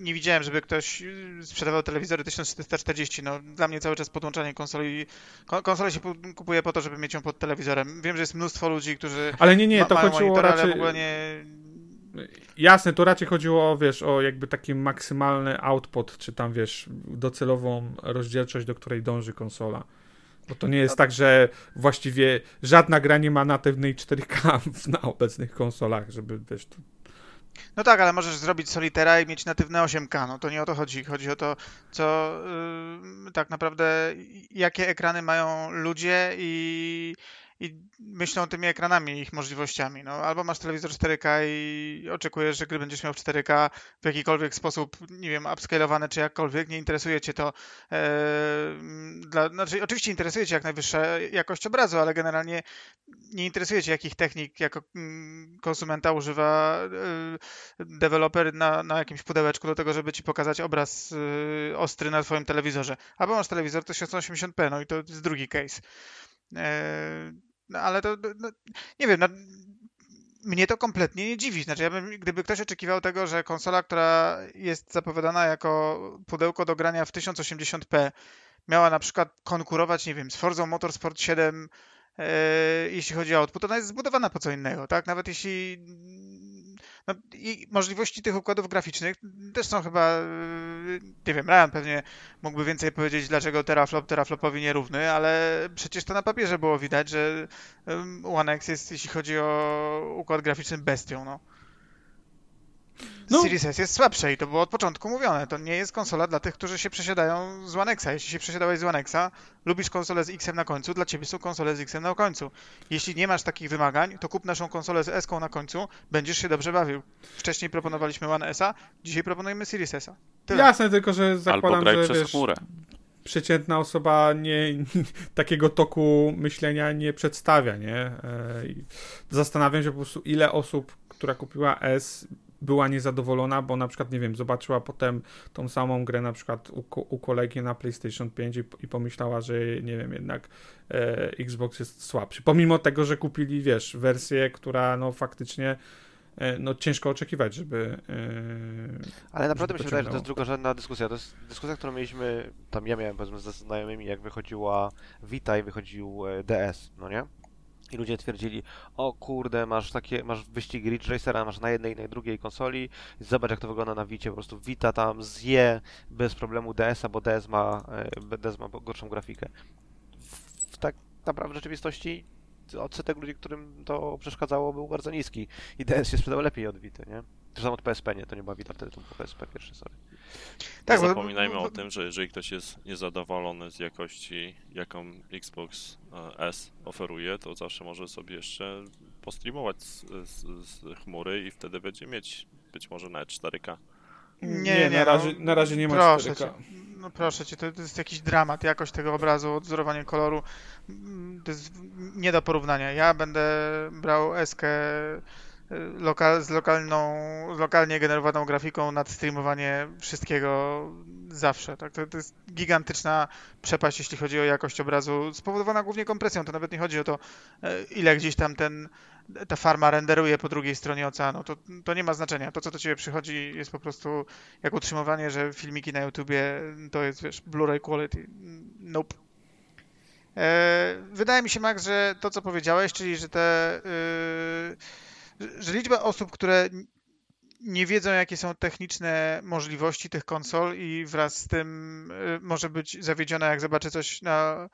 nie widziałem, żeby ktoś sprzedawał telewizory 1440. No dla mnie cały czas podłączanie konsoli... Kon konsolę się pu- kupuje po to, żeby mieć ją pod telewizorem. Wiem, że jest mnóstwo ludzi, którzy Ale nie, nie, ma, to mają chodziło raczej... ale w ogóle nie... Jasne, to raczej chodziło o, wiesz, o jakby taki maksymalny output, czy tam, wiesz, docelową rozdzielczość, do której dąży konsola. Bo to nie jest tak, że właściwie żadna gra nie ma natywnej 4K w- na obecnych konsolach, żeby wiesz, to No tak, ale możesz zrobić Solitera i mieć natywne 8K. No to nie o to chodzi. Chodzi o to, co yy, tak naprawdę, jakie ekrany mają ludzie i, i myślą tymi ekranami, ich możliwościami. No, albo masz telewizor 4K i oczekujesz, że gry będziesz miał w 4K w jakikolwiek sposób, nie wiem, upscalowane czy jakkolwiek, nie interesuje cię to. E, dla, znaczy, oczywiście interesuje cię jak najwyższa jakość obrazu, ale generalnie nie interesuje cię, jakich technik jako mm, konsumenta używa e, deweloper na, na jakimś pudełeczku do tego, żeby ci pokazać obraz y, ostry na twoim telewizorze. Albo masz telewizor 1080p, no i to jest drugi case. E, no ale to, no, nie wiem, no, mnie to kompletnie nie dziwi. Znaczy, ja bym, gdyby ktoś oczekiwał tego, że konsola, która jest zapowiadana jako pudełko do grania w 1080p, miała na przykład konkurować, nie wiem, z Forza Motorsport 7, e, jeśli chodzi o output, ona jest zbudowana po co innego, tak? Nawet jeśli no, i możliwości tych układów graficznych też są chyba, e, nie wiem, Ryan pewnie mógłby więcej powiedzieć, dlaczego teraflop teraflopowi nierówny, ale przecież to na papierze było widać, że One X jest, jeśli chodzi o układ graficzny, bestią, no. No. Series S jest słabsze i to było od początku mówione. To nie jest konsola dla tych, którzy się przesiadają z One Xa. Jeśli się przesiadałeś z One Xa, lubisz konsolę z X-em na końcu, dla ciebie są konsole z X-em na końcu. Jeśli nie masz takich wymagań, to kup naszą konsolę z S-ką na końcu, będziesz się dobrze bawił. Wcześniej proponowaliśmy One S-a, dzisiaj proponujemy Series S-a. Tyle. jasne, tylko że Albo zakładam, graj że przez wiesz, chmurę. przeciętna osoba nie, takiego toku myślenia nie przedstawia, nie? E, Zastanawiam się po prostu, ile osób, która kupiła S, była niezadowolona, bo na przykład, nie wiem, zobaczyła potem tą samą grę na przykład u, u kolegi na PlayStation 5 i, i pomyślała, że, nie wiem, jednak e, Xbox jest słabszy. Pomimo tego, że kupili, wiesz, wersję, która no faktycznie e, no ciężko oczekiwać, żeby e, Ale naprawdę mi się wydaje, że to jest drugorzędna dyskusja. To jest dyskusja, którą mieliśmy, tam ja miałem powiedzmy ze znajomymi, jak wychodziła Vita i wychodził e, DS, no nie? I ludzie twierdzili, o kurde, masz takie, masz wyścig Ridge Racera, masz na jednej i na drugiej konsoli, zobacz jak to wygląda na Vicie, po prostu Vita tam zje bez problemu DS-a, bo DS ma, e, DS ma gorszą grafikę. W, tak naprawdę w rzeczywistości odsetek ludzi, którym to przeszkadzało, był bardzo niski i DS się sprzedał lepiej od Vity, nie? To samo od PSP, nie, to nie była Vita wtedy, to był PSP pierwszy, sorry. Tak, nie bo- zapominajmy bo- o tym, że jeżeli ktoś jest niezadowolony z jakości, jaką Xbox e, S oferuje, to zawsze może sobie jeszcze postreamować z, z, z chmury i wtedy będzie mieć być może nawet 4K. Nie, nie, na, razie, no, na razie nie ma proszę 4K. cię. No proszę cię, to, to jest jakiś dramat, jakość tego obrazu, odzorowanie koloru, mm, to jest nie do porównania. Ja będę brał y, lokal, z lokalną, lokalnie generowaną grafiką nad streamowanie wszystkiego zawsze. Tak? To, to jest gigantyczna przepaść, jeśli chodzi o jakość obrazu, spowodowana głównie kompresją. To nawet nie chodzi o to, e, ile gdzieś tam ten, ta farma renderuje po drugiej stronie oceanu. To, to nie ma znaczenia. To, co do ciebie przychodzi, jest po prostu jak utrzymywanie, że filmiki na YouTubie to jest, wiesz, Blu-ray quality. Nope. E, wydaje mi się, Max, że to, co powiedziałeś, czyli że te, y, że liczba osób, które nie wiedzą, jakie są techniczne możliwości tych konsol i wraz z tym y, może być zawiedziona, jak zobaczy coś na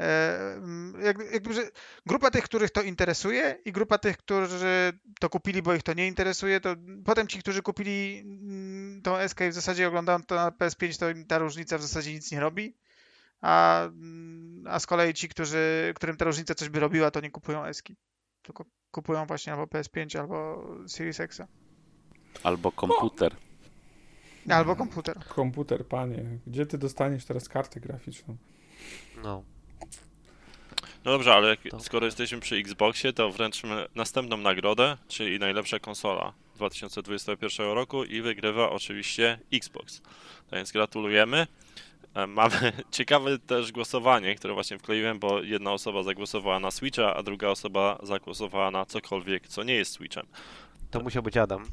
e, jak, jakby, grupa tych, których to interesuje i grupa tych, którzy to kupili, bo ich to nie interesuje, to potem ci, którzy kupili mm, tą SK i w zasadzie oglądają to na PS5, to im ta różnica w zasadzie nic nie robi, a, mm, a z kolei ci, którzy, którym ta różnica coś by robiła, to nie kupują SK, tylko kupują właśnie albo PS5, albo Series X, Albo komputer. albo komputer. Komputer, panie. Gdzie ty dostaniesz teraz kartę graficzną? No. No dobrze, ale skoro jesteśmy przy Xboxie, to wręczmy następną nagrodę, czyli najlepsza konsola 2021 roku i wygrywa oczywiście Xbox. Tak więc gratulujemy. Mamy ciekawe też głosowanie, które właśnie wkleiłem, bo jedna osoba zagłosowała na Switcha, a druga osoba zagłosowała na cokolwiek, co nie jest Switchem. To musiał być Adam.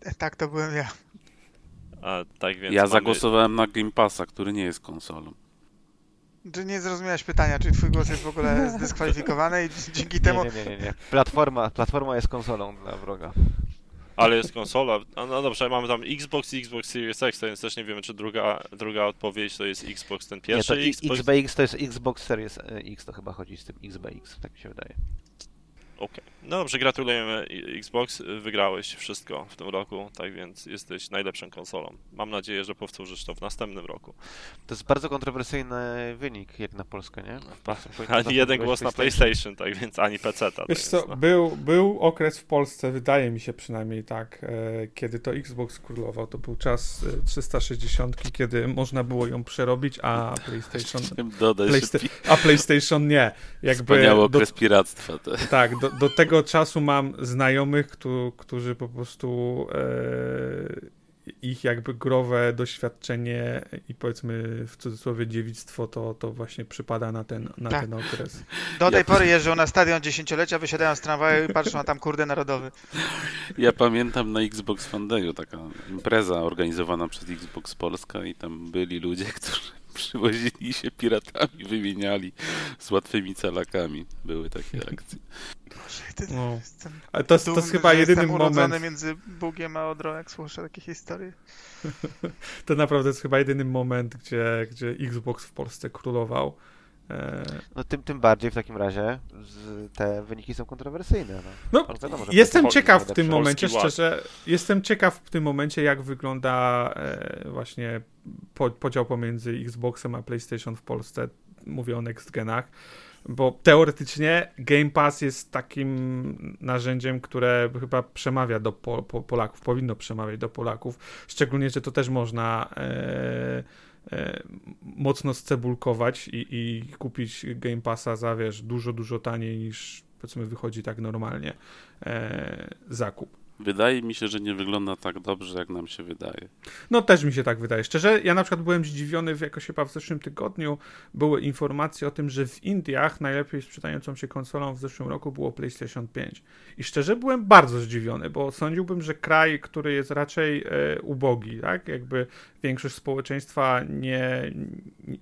E, Tak, to byłem ja. A, tak więc Ja mamy... zagłosowałem na Game Passa, który nie jest konsolą. Czy nie zrozumiałeś pytania, czy twój głos jest w ogóle zdyskwalifikowany i dzięki temu nie, nie, nie, nie. Platforma, platforma jest konsolą dla wroga. Ale jest konsola. No, no dobrze, mamy tam Xbox i Xbox Series X, więc też nie wiemy, czy druga, druga odpowiedź to jest Xbox ten Nie, pierwszy to Xbox. XBX to jest Xbox Series e, X, to chyba chodzi z tym XBX, tak mi się wydaje. Okej. No dobrze, gratulujemy Xbox, wygrałeś wszystko w tym roku, tak więc jesteś najlepszą konsolą. Mam nadzieję, że powtórzysz to w następnym roku. To jest bardzo kontrowersyjny wynik, jak na Polskę, nie? Pa- Powinno Ani jeden głos na PlayStation, tak więc ani PC. Tak Wiesz co, no. był, był okres w Polsce, wydaje mi się przynajmniej tak, e, kiedy to Xbox królował. To był czas e, 360, kiedy można było ją przerobić, a PlayStation, dodać, Playsta- a PlayStation nie. Jakby wspaniały do, okres piractwa. To. tak, do, do tego czasu mam znajomych, któ, którzy po prostu e, ich jakby growe doświadczenie i powiedzmy w cudzysłowie dziewictwo to, to właśnie przypada na ten, na Tak. ten okres. Do tej Ja- pory jeżdżą na stadion dziesięciolecia, wysiadają z tramwaju i patrzą, a tam kurde narodowy. Ja pamiętam na Xbox Fandayu taka impreza organizowana przez Xbox Polska i tam byli ludzie, którzy przywozili się piratami, wymieniali z łatwymi calakami. Były takie akcje. No. Jestem Ale to, jest- to jest chyba jedyny moment, między Bugiem a Odrą, jak słyszę takie historie. to naprawdę jest chyba jedyny moment, gdzie, gdzie Xbox w Polsce królował. E, No tym, tym bardziej w takim razie te wyniki są kontrowersyjne. No, No, wiadomo, Jestem ciekaw w tym momencie, Polski ład. szczerze, jestem ciekaw w tym momencie, jak wygląda e, właśnie po, podział pomiędzy Xboxem a PlayStation w Polsce. Mówię o next genach, bo teoretycznie Game Pass jest takim narzędziem, które chyba przemawia do po, po, Polaków, powinno przemawiać do Polaków, szczególnie, że to też można e, mocno scebulkować i, i kupić Game Passa za, wiesz, dużo, dużo taniej niż powiedzmy wychodzi tak normalnie e, zakup. Wydaje mi się, że nie wygląda tak dobrze, jak nam się wydaje. No też mi się tak wydaje. Szczerze, ja na przykład byłem zdziwiony, w jakoś chyba w zeszłym tygodniu były informacje o tym, że w Indiach najlepiej sprzedającą się konsolą w zeszłym roku było PlayStation 5. I szczerze byłem bardzo zdziwiony, bo sądziłbym, że kraj, który jest raczej e, ubogi, tak? Jakby większość społeczeństwa nie,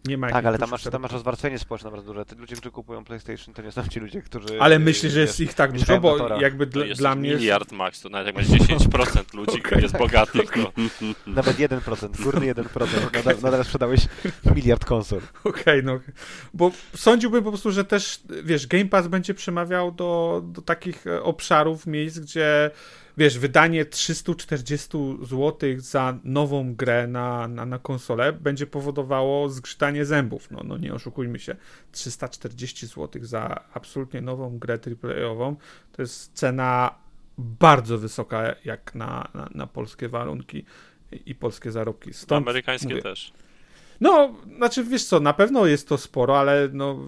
nie ma Tak, ale tam masz, tam masz rozwarstwienie społeczne bardzo duże. Te ludzie, którzy kupują PlayStation, to nie są ci ludzie, którzy... Ale y, myślę, że jest ich tak dużo, bo jakby dla, jest dla mnie jest, miliard max, to nawet jak masz 10% ludzi, Okej. jest bogatych, to Nawet 1%, górny 1%. Nadal, nadal sprzedałeś miliard konsol. Okej, no. Bo sądziłbym po prostu, że też, wiesz, Game Pass będzie przemawiał do, do takich e, obszarów, miejsc, gdzie, wiesz, wydanie 340 zł za nową grę na, na, na konsolę będzie powodowało zgrzytanie zębów. No, no nie oszukujmy się. 340 zł za absolutnie nową grę AAA-ową to jest cena bardzo wysoka jak na, na, na polskie warunki i, i polskie zarobki. Stąd amerykańskie mówię, też. no, znaczy wiesz co, na pewno jest to sporo, ale no,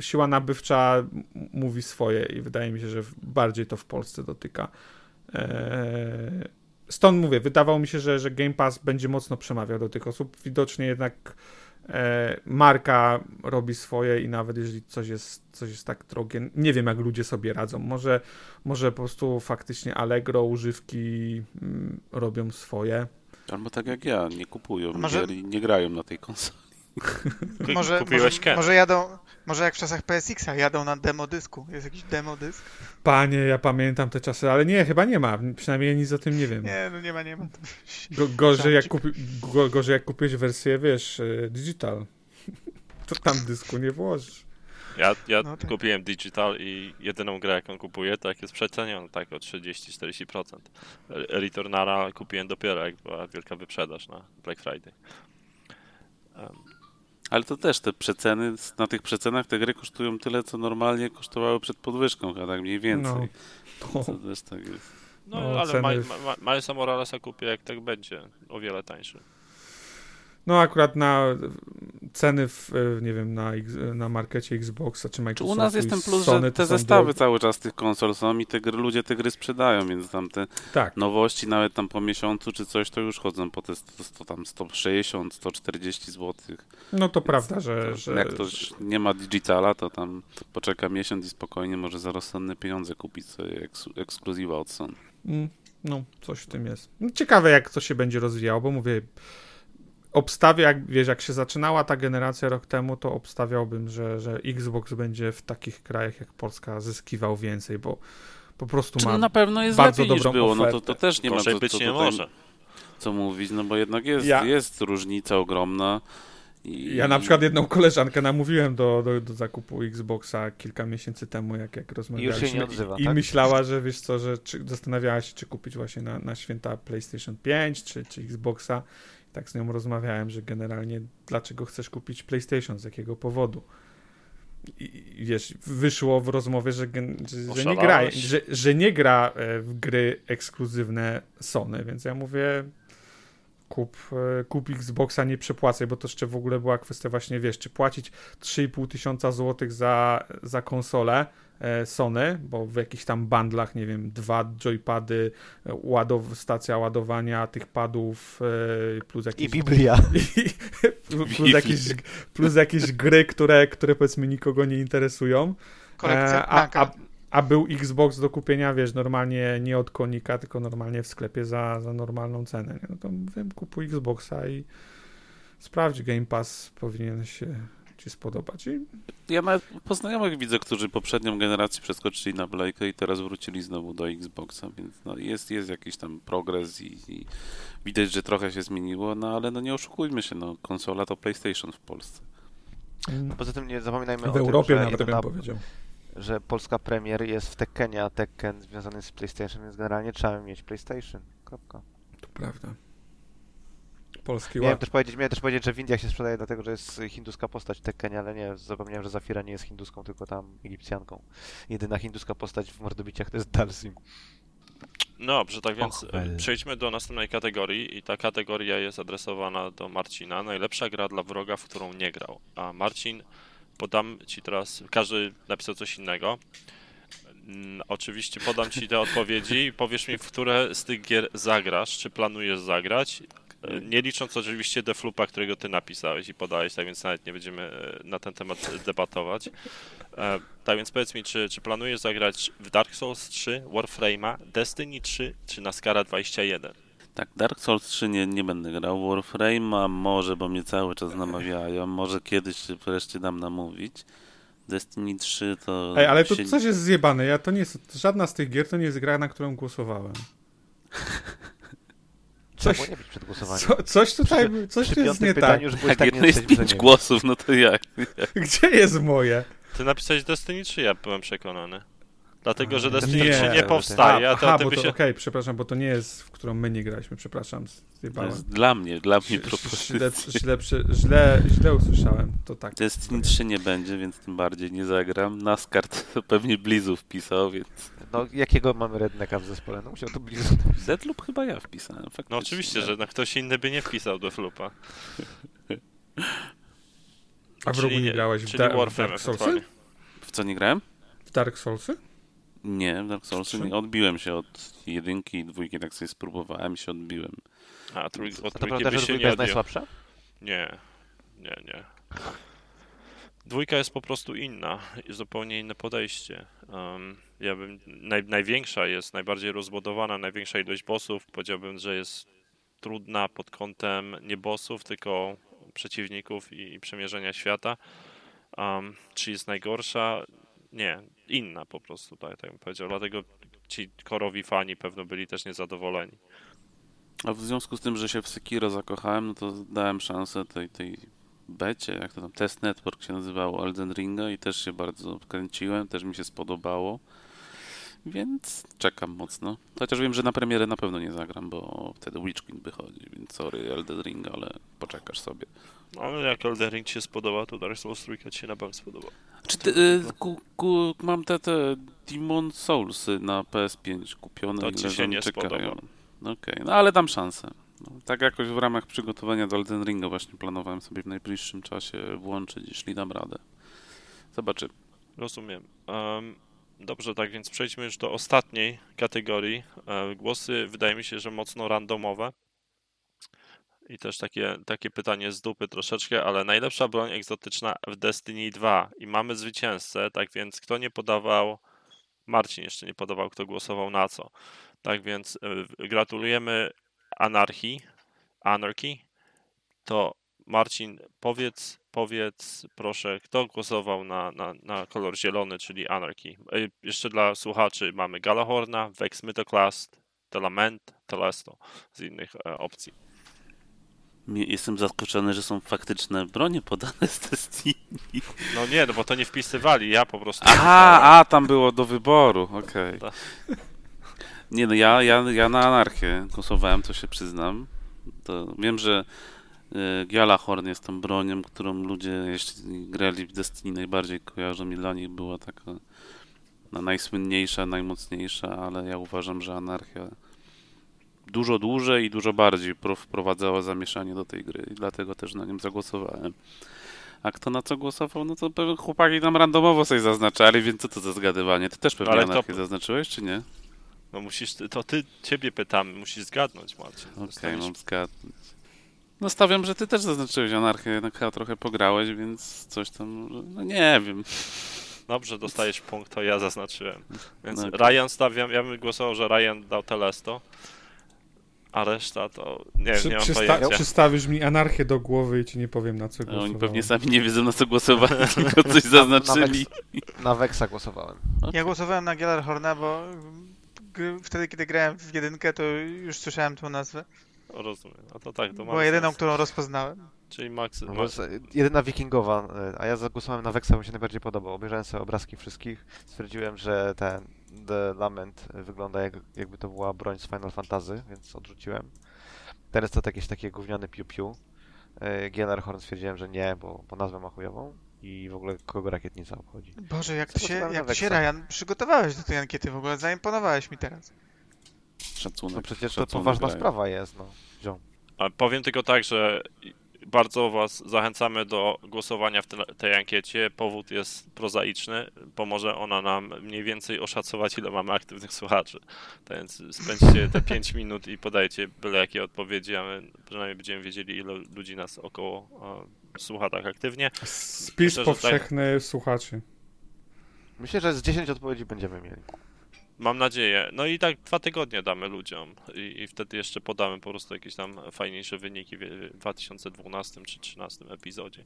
siła nabywcza mówi swoje i wydaje mi się, że bardziej to w Polsce dotyka. Eee, stąd mówię, wydawało mi się, że, że Game Pass będzie mocno przemawiał do tych osób. Widocznie jednak e, marka robi swoje i nawet jeżeli coś jest, coś jest tak drogie, nie wiem jak ludzie sobie radzą. Może, może po prostu faktycznie Allegro, używki mm, robią swoje. Albo tak jak ja, nie kupują Może- gier i nie grają na tej konsoli. Może, Kupiłeś może, Ken. może jadą, może jak w czasach PSX-a jadą na demo dysku. Jest jakiś demo dysk? Panie, ja pamiętam te czasy, ale nie, chyba nie ma. Przynajmniej ja nic o tym nie wiem. Nie, no nie ma, nie ma. Go, gorzej, jak kupi, go, gorzej jak kupiłeś wersję, wiesz, e, digital. To tam dysku nie włożysz. Ja, ja No tak. kupiłem digital i jedyną grę jaką kupuję to jak jest przeceniona tak o 30-40%. Re- Returnara kupiłem dopiero jak była wielka wyprzedaż na Black Friday. Em, Ale to też te przeceny, na tych przecenach te gry kosztują tyle, co normalnie kosztowały przed podwyżką, a tak mniej więcej. To, To też tak jest. No, No, ale ceny- Ma- Ma- Ma- Milesa Moralesa kupię jak tak będzie, o wiele tańszy. No akurat na ceny w, e, nie wiem, na, na markecie Xboxa czy Czy Microsoftu u nas jest ten plus, Sony że te zestawy cały czas tych konsol są i te gry, ludzie te gry sprzedają, więc tam te Tak, nowości nawet tam po miesiącu czy coś, to już chodzą po te 100, 100, tam 160, 140 zł. no to prawda, że, że Jak ktoś nie ma digitala, to tam poczeka miesiąc i spokojnie może za rozsądne pieniądze kupić sobie eks ekskluzywa od Sony. Mm, No, coś w tym jest. Ciekawe, jak to się będzie rozwijało, bo mówię, obstawię, jak, wiesz, jak się zaczynała ta generacja rok temu, to obstawiałbym, że, że Xbox będzie w takich krajach jak Polska zyskiwał więcej, bo po prostu ma na pewno jest bardzo lepiej niż dobrą było, no to, ofertę. to też nie ma co, być co, nie tutaj, może. co mówić, no bo jednak jest, Ja- jest różnica ogromna. I, Ja na przykład jedną koleżankę namówiłem do, do, do zakupu Xboxa kilka miesięcy temu, jak, jak rozmawialiśmy. nie odzywa, I tak? myślała, że wiesz co, że czy, zastanawiała się, czy kupić właśnie na, na święta PlayStation 5 czy, czy Xboxa. Tak z nią rozmawiałem, że generalnie dlaczego chcesz kupić PlayStation, z jakiego powodu. I, wiesz, wyszło w rozmowie, że, że, że, nie gra, że, że nie gra e, w gry ekskluzywne Sony, więc ja mówię kup, e, kup Xboxa, nie przepłacaj, bo to jeszcze w ogóle była kwestia właśnie, wiesz, czy płacić 3,5 tysiąca złotych za, za konsolę Sony, bo w jakichś tam bundlach, nie wiem, dwa joypady, e, ładow- stacja ładowania tych padów e, plus jakieś... I Biblia. i- plus, jakieś, plus jakieś gry, które, które powiedzmy nikogo nie interesują. Kolekcja E, a, a, a był Xbox do kupienia, wiesz, normalnie nie od konika, tylko normalnie w sklepie za, za normalną cenę. Nie? No to mówiłem, kupuj Xboxa i sprawdź Game Pass, powinien się ci spodobać. I Ja nawet po znajomych widzę, którzy poprzednią generację przeskoczyli na Blake'a i teraz wrócili znowu do Xboxa, więc no jest, jest jakiś tam progres i, i widać, że trochę się zmieniło, no ale no nie oszukujmy się, no konsola to PlayStation w Polsce. A poza tym nie zapominajmy o w tym, Europie że, nawet bym powiedział. że polska premier jest w Tekkenie, a Tekken związany z PlayStation, więc generalnie trzeba mieć PlayStation. Kropka. To prawda. Polski Miałem też, powiedzieć, miałem też powiedzieć, że w Indiach się sprzedaje dlatego, że jest hinduska postać Tekkenie, ale nie, zapomniałem, że Zafira nie jest hinduską, tylko tam Egipcjanką. Jedyna hinduska postać w mordobiciach to jest Dalsim. No dobrze, tak więc Och, przejdźmy do następnej kategorii i ta kategoria jest adresowana do Marcina. Najlepsza gra dla wroga, w którą nie grał. A Marcin, podam ci teraz, każdy napisał coś innego. Mm, Oczywiście podam ci te odpowiedzi i powiesz mi, w które z tych gier zagrasz, czy planujesz zagrać. E, Nie licząc oczywiście Deflupa, którego ty napisałeś i podałeś, tak więc nawet nie będziemy e, na ten temat debatować. E, tak więc powiedz mi, czy, czy planujesz zagrać w Dark Souls 3, Warframe'a, Destiny 3 czy Naskara 21? Tak, Dark Souls 3 nie, nie będę grał, Warframe'a może, bo mnie cały czas namawiają, może kiedyś wreszcie dam namówić. Destiny 3 to... Ej, ale to się... coś jest zjebane. Ja to nie jest, żadna z tych gier to nie jest gra, na którą głosowałem. Coś, nie być przed głosowaniem. co, coś tutaj, coś Przy tu jest nie tak. pytaniu już byłeś Jak tak jedno jest pięć głosów, no to jak? Gdzie jest moje? Ty napisałeś Destiny 3, ja byłem przekonany. Dlatego, że A, Destiny nie. 3 nie powstaje, a Aha, tym bo by to się... okej, przepraszam, bo to nie jest, w którą my nie graliśmy, przepraszam, To zjebałem. jest dla mnie, dla mnie propozycja. źle, źle, źle, źle usłyszałem, to tak. Destiny 3 nie będzie, więc tym bardziej nie zagram. Naskar to pewnie Blizu wpisał, więc... No, jakiego mamy rednecka w zespole? No musiał to blisko napisać. Deadloop chyba ja wpisałem, faktycznie. No oczywiście, że no, ktoś inny by nie wpisał Deflupa. A w rogu nie grałeś w, da- w Dark Soulsy? W co nie grałem? W Dark Soulsy? Nie, w Dark Soulsy nie. Odbiłem się od jedynki i dwójki, tak sobie spróbowałem i się odbiłem. A, trój, od A to prawda, by że się dwójka nie jest najsłabsza? Nie, nie, nie. Dwójka jest po prostu inna zupełnie inne podejście. Um, ja bym, naj, największa jest, najbardziej rozbudowana, największa ilość bossów. Powiedziałbym, że jest trudna pod kątem nie bossów, tylko przeciwników i, i przemierzenia świata. Um, czy jest najgorsza? Nie, inna po prostu, tak, tak bym powiedział. Dlatego ci korowi fani pewno byli też niezadowoleni. A w związku z tym, że się w Sekiro zakochałem, no to dałem szansę tej, tej becie, jak to tam, Test Network się nazywało, Elden Ringa i też się bardzo wkręciłem, też mi się spodobało. Więc czekam mocno. Chociaż wiem, że na premierę na pewno nie zagram, bo wtedy Witch Queen wychodzi, więc sorry Elden Ring, ale poczekasz sobie. No, ale jak Elden Ring ci się spodoba, to Dark Souls 3 ci się na pewno spodoba. Czy ty, y, ku, ku, mam te, te Demon Soulsy na PS5 kupione To i ci się nie czekają. spodoba. No Okej, no ale dam szansę. No, tak jakoś w ramach przygotowania do Elden Ringa właśnie planowałem sobie w najbliższym czasie włączyć, jeśli dam radę. Zobaczymy. Rozumiem. Em, dobrze, tak więc przejdźmy już do ostatniej kategorii. E, głosy wydaje mi się, że mocno randomowe. I też takie, takie pytanie z dupy troszeczkę, ale najlepsza broń egzotyczna w Destiny 2 i mamy zwycięzcę, tak więc kto nie podawał, Marcin jeszcze nie podawał, kto głosował na co. Tak więc e, gratulujemy Anarchii, Anarchy. To Marcin, powiedz, powiedz proszę, kto głosował na, na, na kolor zielony, czyli Anarchy. Y, Jeszcze dla słuchaczy mamy Galahorna, Vex Mythoclast, Telament, Telesto z innych e, opcji. Jestem zaskoczony, że są faktyczne bronie podane z Destiny. No nie, no bo to nie wpisywali, ja po prostu... Aha, a tam było do wyboru, okej. Tak. Nie no, ja, ja, ja na anarchię głosowałem, to się przyznam. To wiem, że y, Gjalahorn jest tą bronią, którą ludzie, jeśli grali w Destiny, najbardziej kojarzą i dla nich była taka no, najsłynniejsza, najmocniejsza, ale ja uważam, że anarchia dużo dłużej i dużo bardziej pro- wprowadzała zamieszanie do tej gry i dlatego też na nim zagłosowałem. A kto na co głosował, no to pewnie chłopaki tam randomowo sobie zaznaczali, więc co to za zgadywanie? Ty też pewnie Ale to- anarchię zaznaczyłeś, czy nie? No musisz, to ty, ciebie pytamy, musisz zgadnąć, Marcin. Okej, Dostaniesz- mam zgadnąć. No stawiam, że ty też zaznaczyłeś anarchię, jednak chyba trochę pograłeś, więc coś tam, no nie wiem. Dobrze, dostajesz punkt, to ja zaznaczyłem. Więc No. Ryan stawiam, ja bym głosował, że Ryan dał Telesto, a reszta to nie, Przy, nie mam przysta- pojęcia. przystawisz mi anarchię do głowy i ci nie powiem na co A głosowałem. oni pewnie sami nie wiedzą na co głosowali, tylko coś zaznaczyli. Na Vexa głosowałem. Ja głosowałem na Gjallarhorna, bo gry- wtedy, kiedy grałem w jedynkę, to już słyszałem tą nazwę. O, Rozumiem. A to tak, to Była Max jedyną, którą rozpoznałem. Czyli Max, No, jedyna wikingowa, e, a ja zagłosowałem na Vexa, bo mi się najbardziej podobał. Obejrzałem sobie obrazki wszystkich, stwierdziłem, że ten The Lament e, wygląda jak, jakby to była broń z Final Fantasy, więc odrzuciłem. Teraz to jakieś takie gówniane piu-piu. E, Gjallarhorn stwierdziłem, że nie, bo, bo nazwę ma chujową i w ogóle kogo rakietnica obchodzi. Boże, jak ty się, jak ty się. Ryan, przygotowałeś do tej ankiety w ogóle, zaimponowałeś mi teraz. Szacunek. No przecież to szacunek poważna daję. sprawa jest, no. Ziom. A powiem tylko tak, że bardzo Was zachęcamy do głosowania w te, tej ankiecie. Powód jest prozaiczny. Pomoże ona nam mniej więcej oszacować, ile mamy aktywnych słuchaczy. Tak Więc spędźcie te 5 minut i podajcie byle jakie odpowiedzi, a my przynajmniej będziemy wiedzieli, ile ludzi nas około słucha tak aktywnie. Spis Myślę, że tak. powszechny słuchaczy. Myślę, że z 10 odpowiedzi będziemy mieli. Mam nadzieję. No i tak dwa tygodnie damy ludziom i, i wtedy jeszcze podamy po prostu jakieś tam fajniejsze wyniki w w 2012 czy 2013 epizodzie.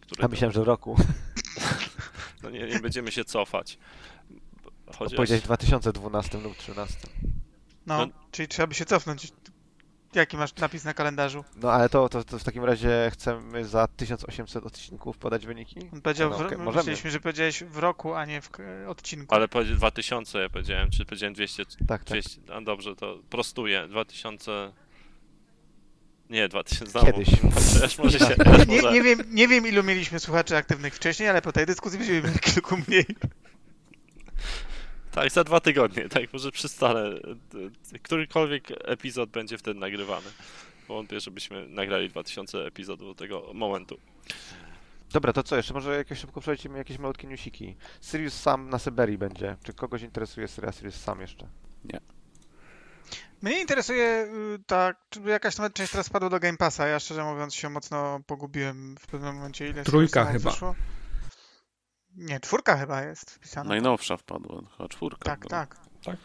Które Ja to- myślałem, że w roku. No nie, nie będziemy się cofać. Chociaż Powiedziałeś w 2012 lub 2013. No, No. czyli trzeba by się cofnąć. Jaki masz napis na kalendarzu? No ale to, to, to w takim razie chcemy za 1800 odcinków podać wyniki? On powiedział, No, w, możemy. myśleliśmy, że powiedziałeś w roku, a nie w odcinku. Ale powiedział 2000 ja powiedziałem, czy powiedziałem 200, Tak, tak. 200 no dobrze, to prostuję. 2000 nie, 2000 znowu. Kiedyś. Też może się, też Nie, może. nie, wiem, nie wiem, ilu mieliśmy słuchaczy aktywnych wcześniej, ale po tej dyskusji będziemy mieli kilku mniej. Tak, za dwa tygodnie, tak, może przystanę. Którykolwiek epizod będzie wtedy nagrywany. Wątpię, żebyśmy nagrali 2000 epizodów do tego momentu. Dobra, to co jeszcze? Może jakieś szybko przelecimy jakieś malutkie newsiki. Sirius Sam na Syberii będzie. Czy kogoś interesuje seria Sirius Sam jeszcze? Mnie interesuje ta, czy jakaś nawet część teraz spadła do Game Passa. Ja szczerze mówiąc się mocno pogubiłem w pewnym momencie, ile Trójka chyba. wyszło. Nie, czwórka chyba jest wpisana. Najnowsza wpadła, chyba czwórka. tak, była. tak. Tak.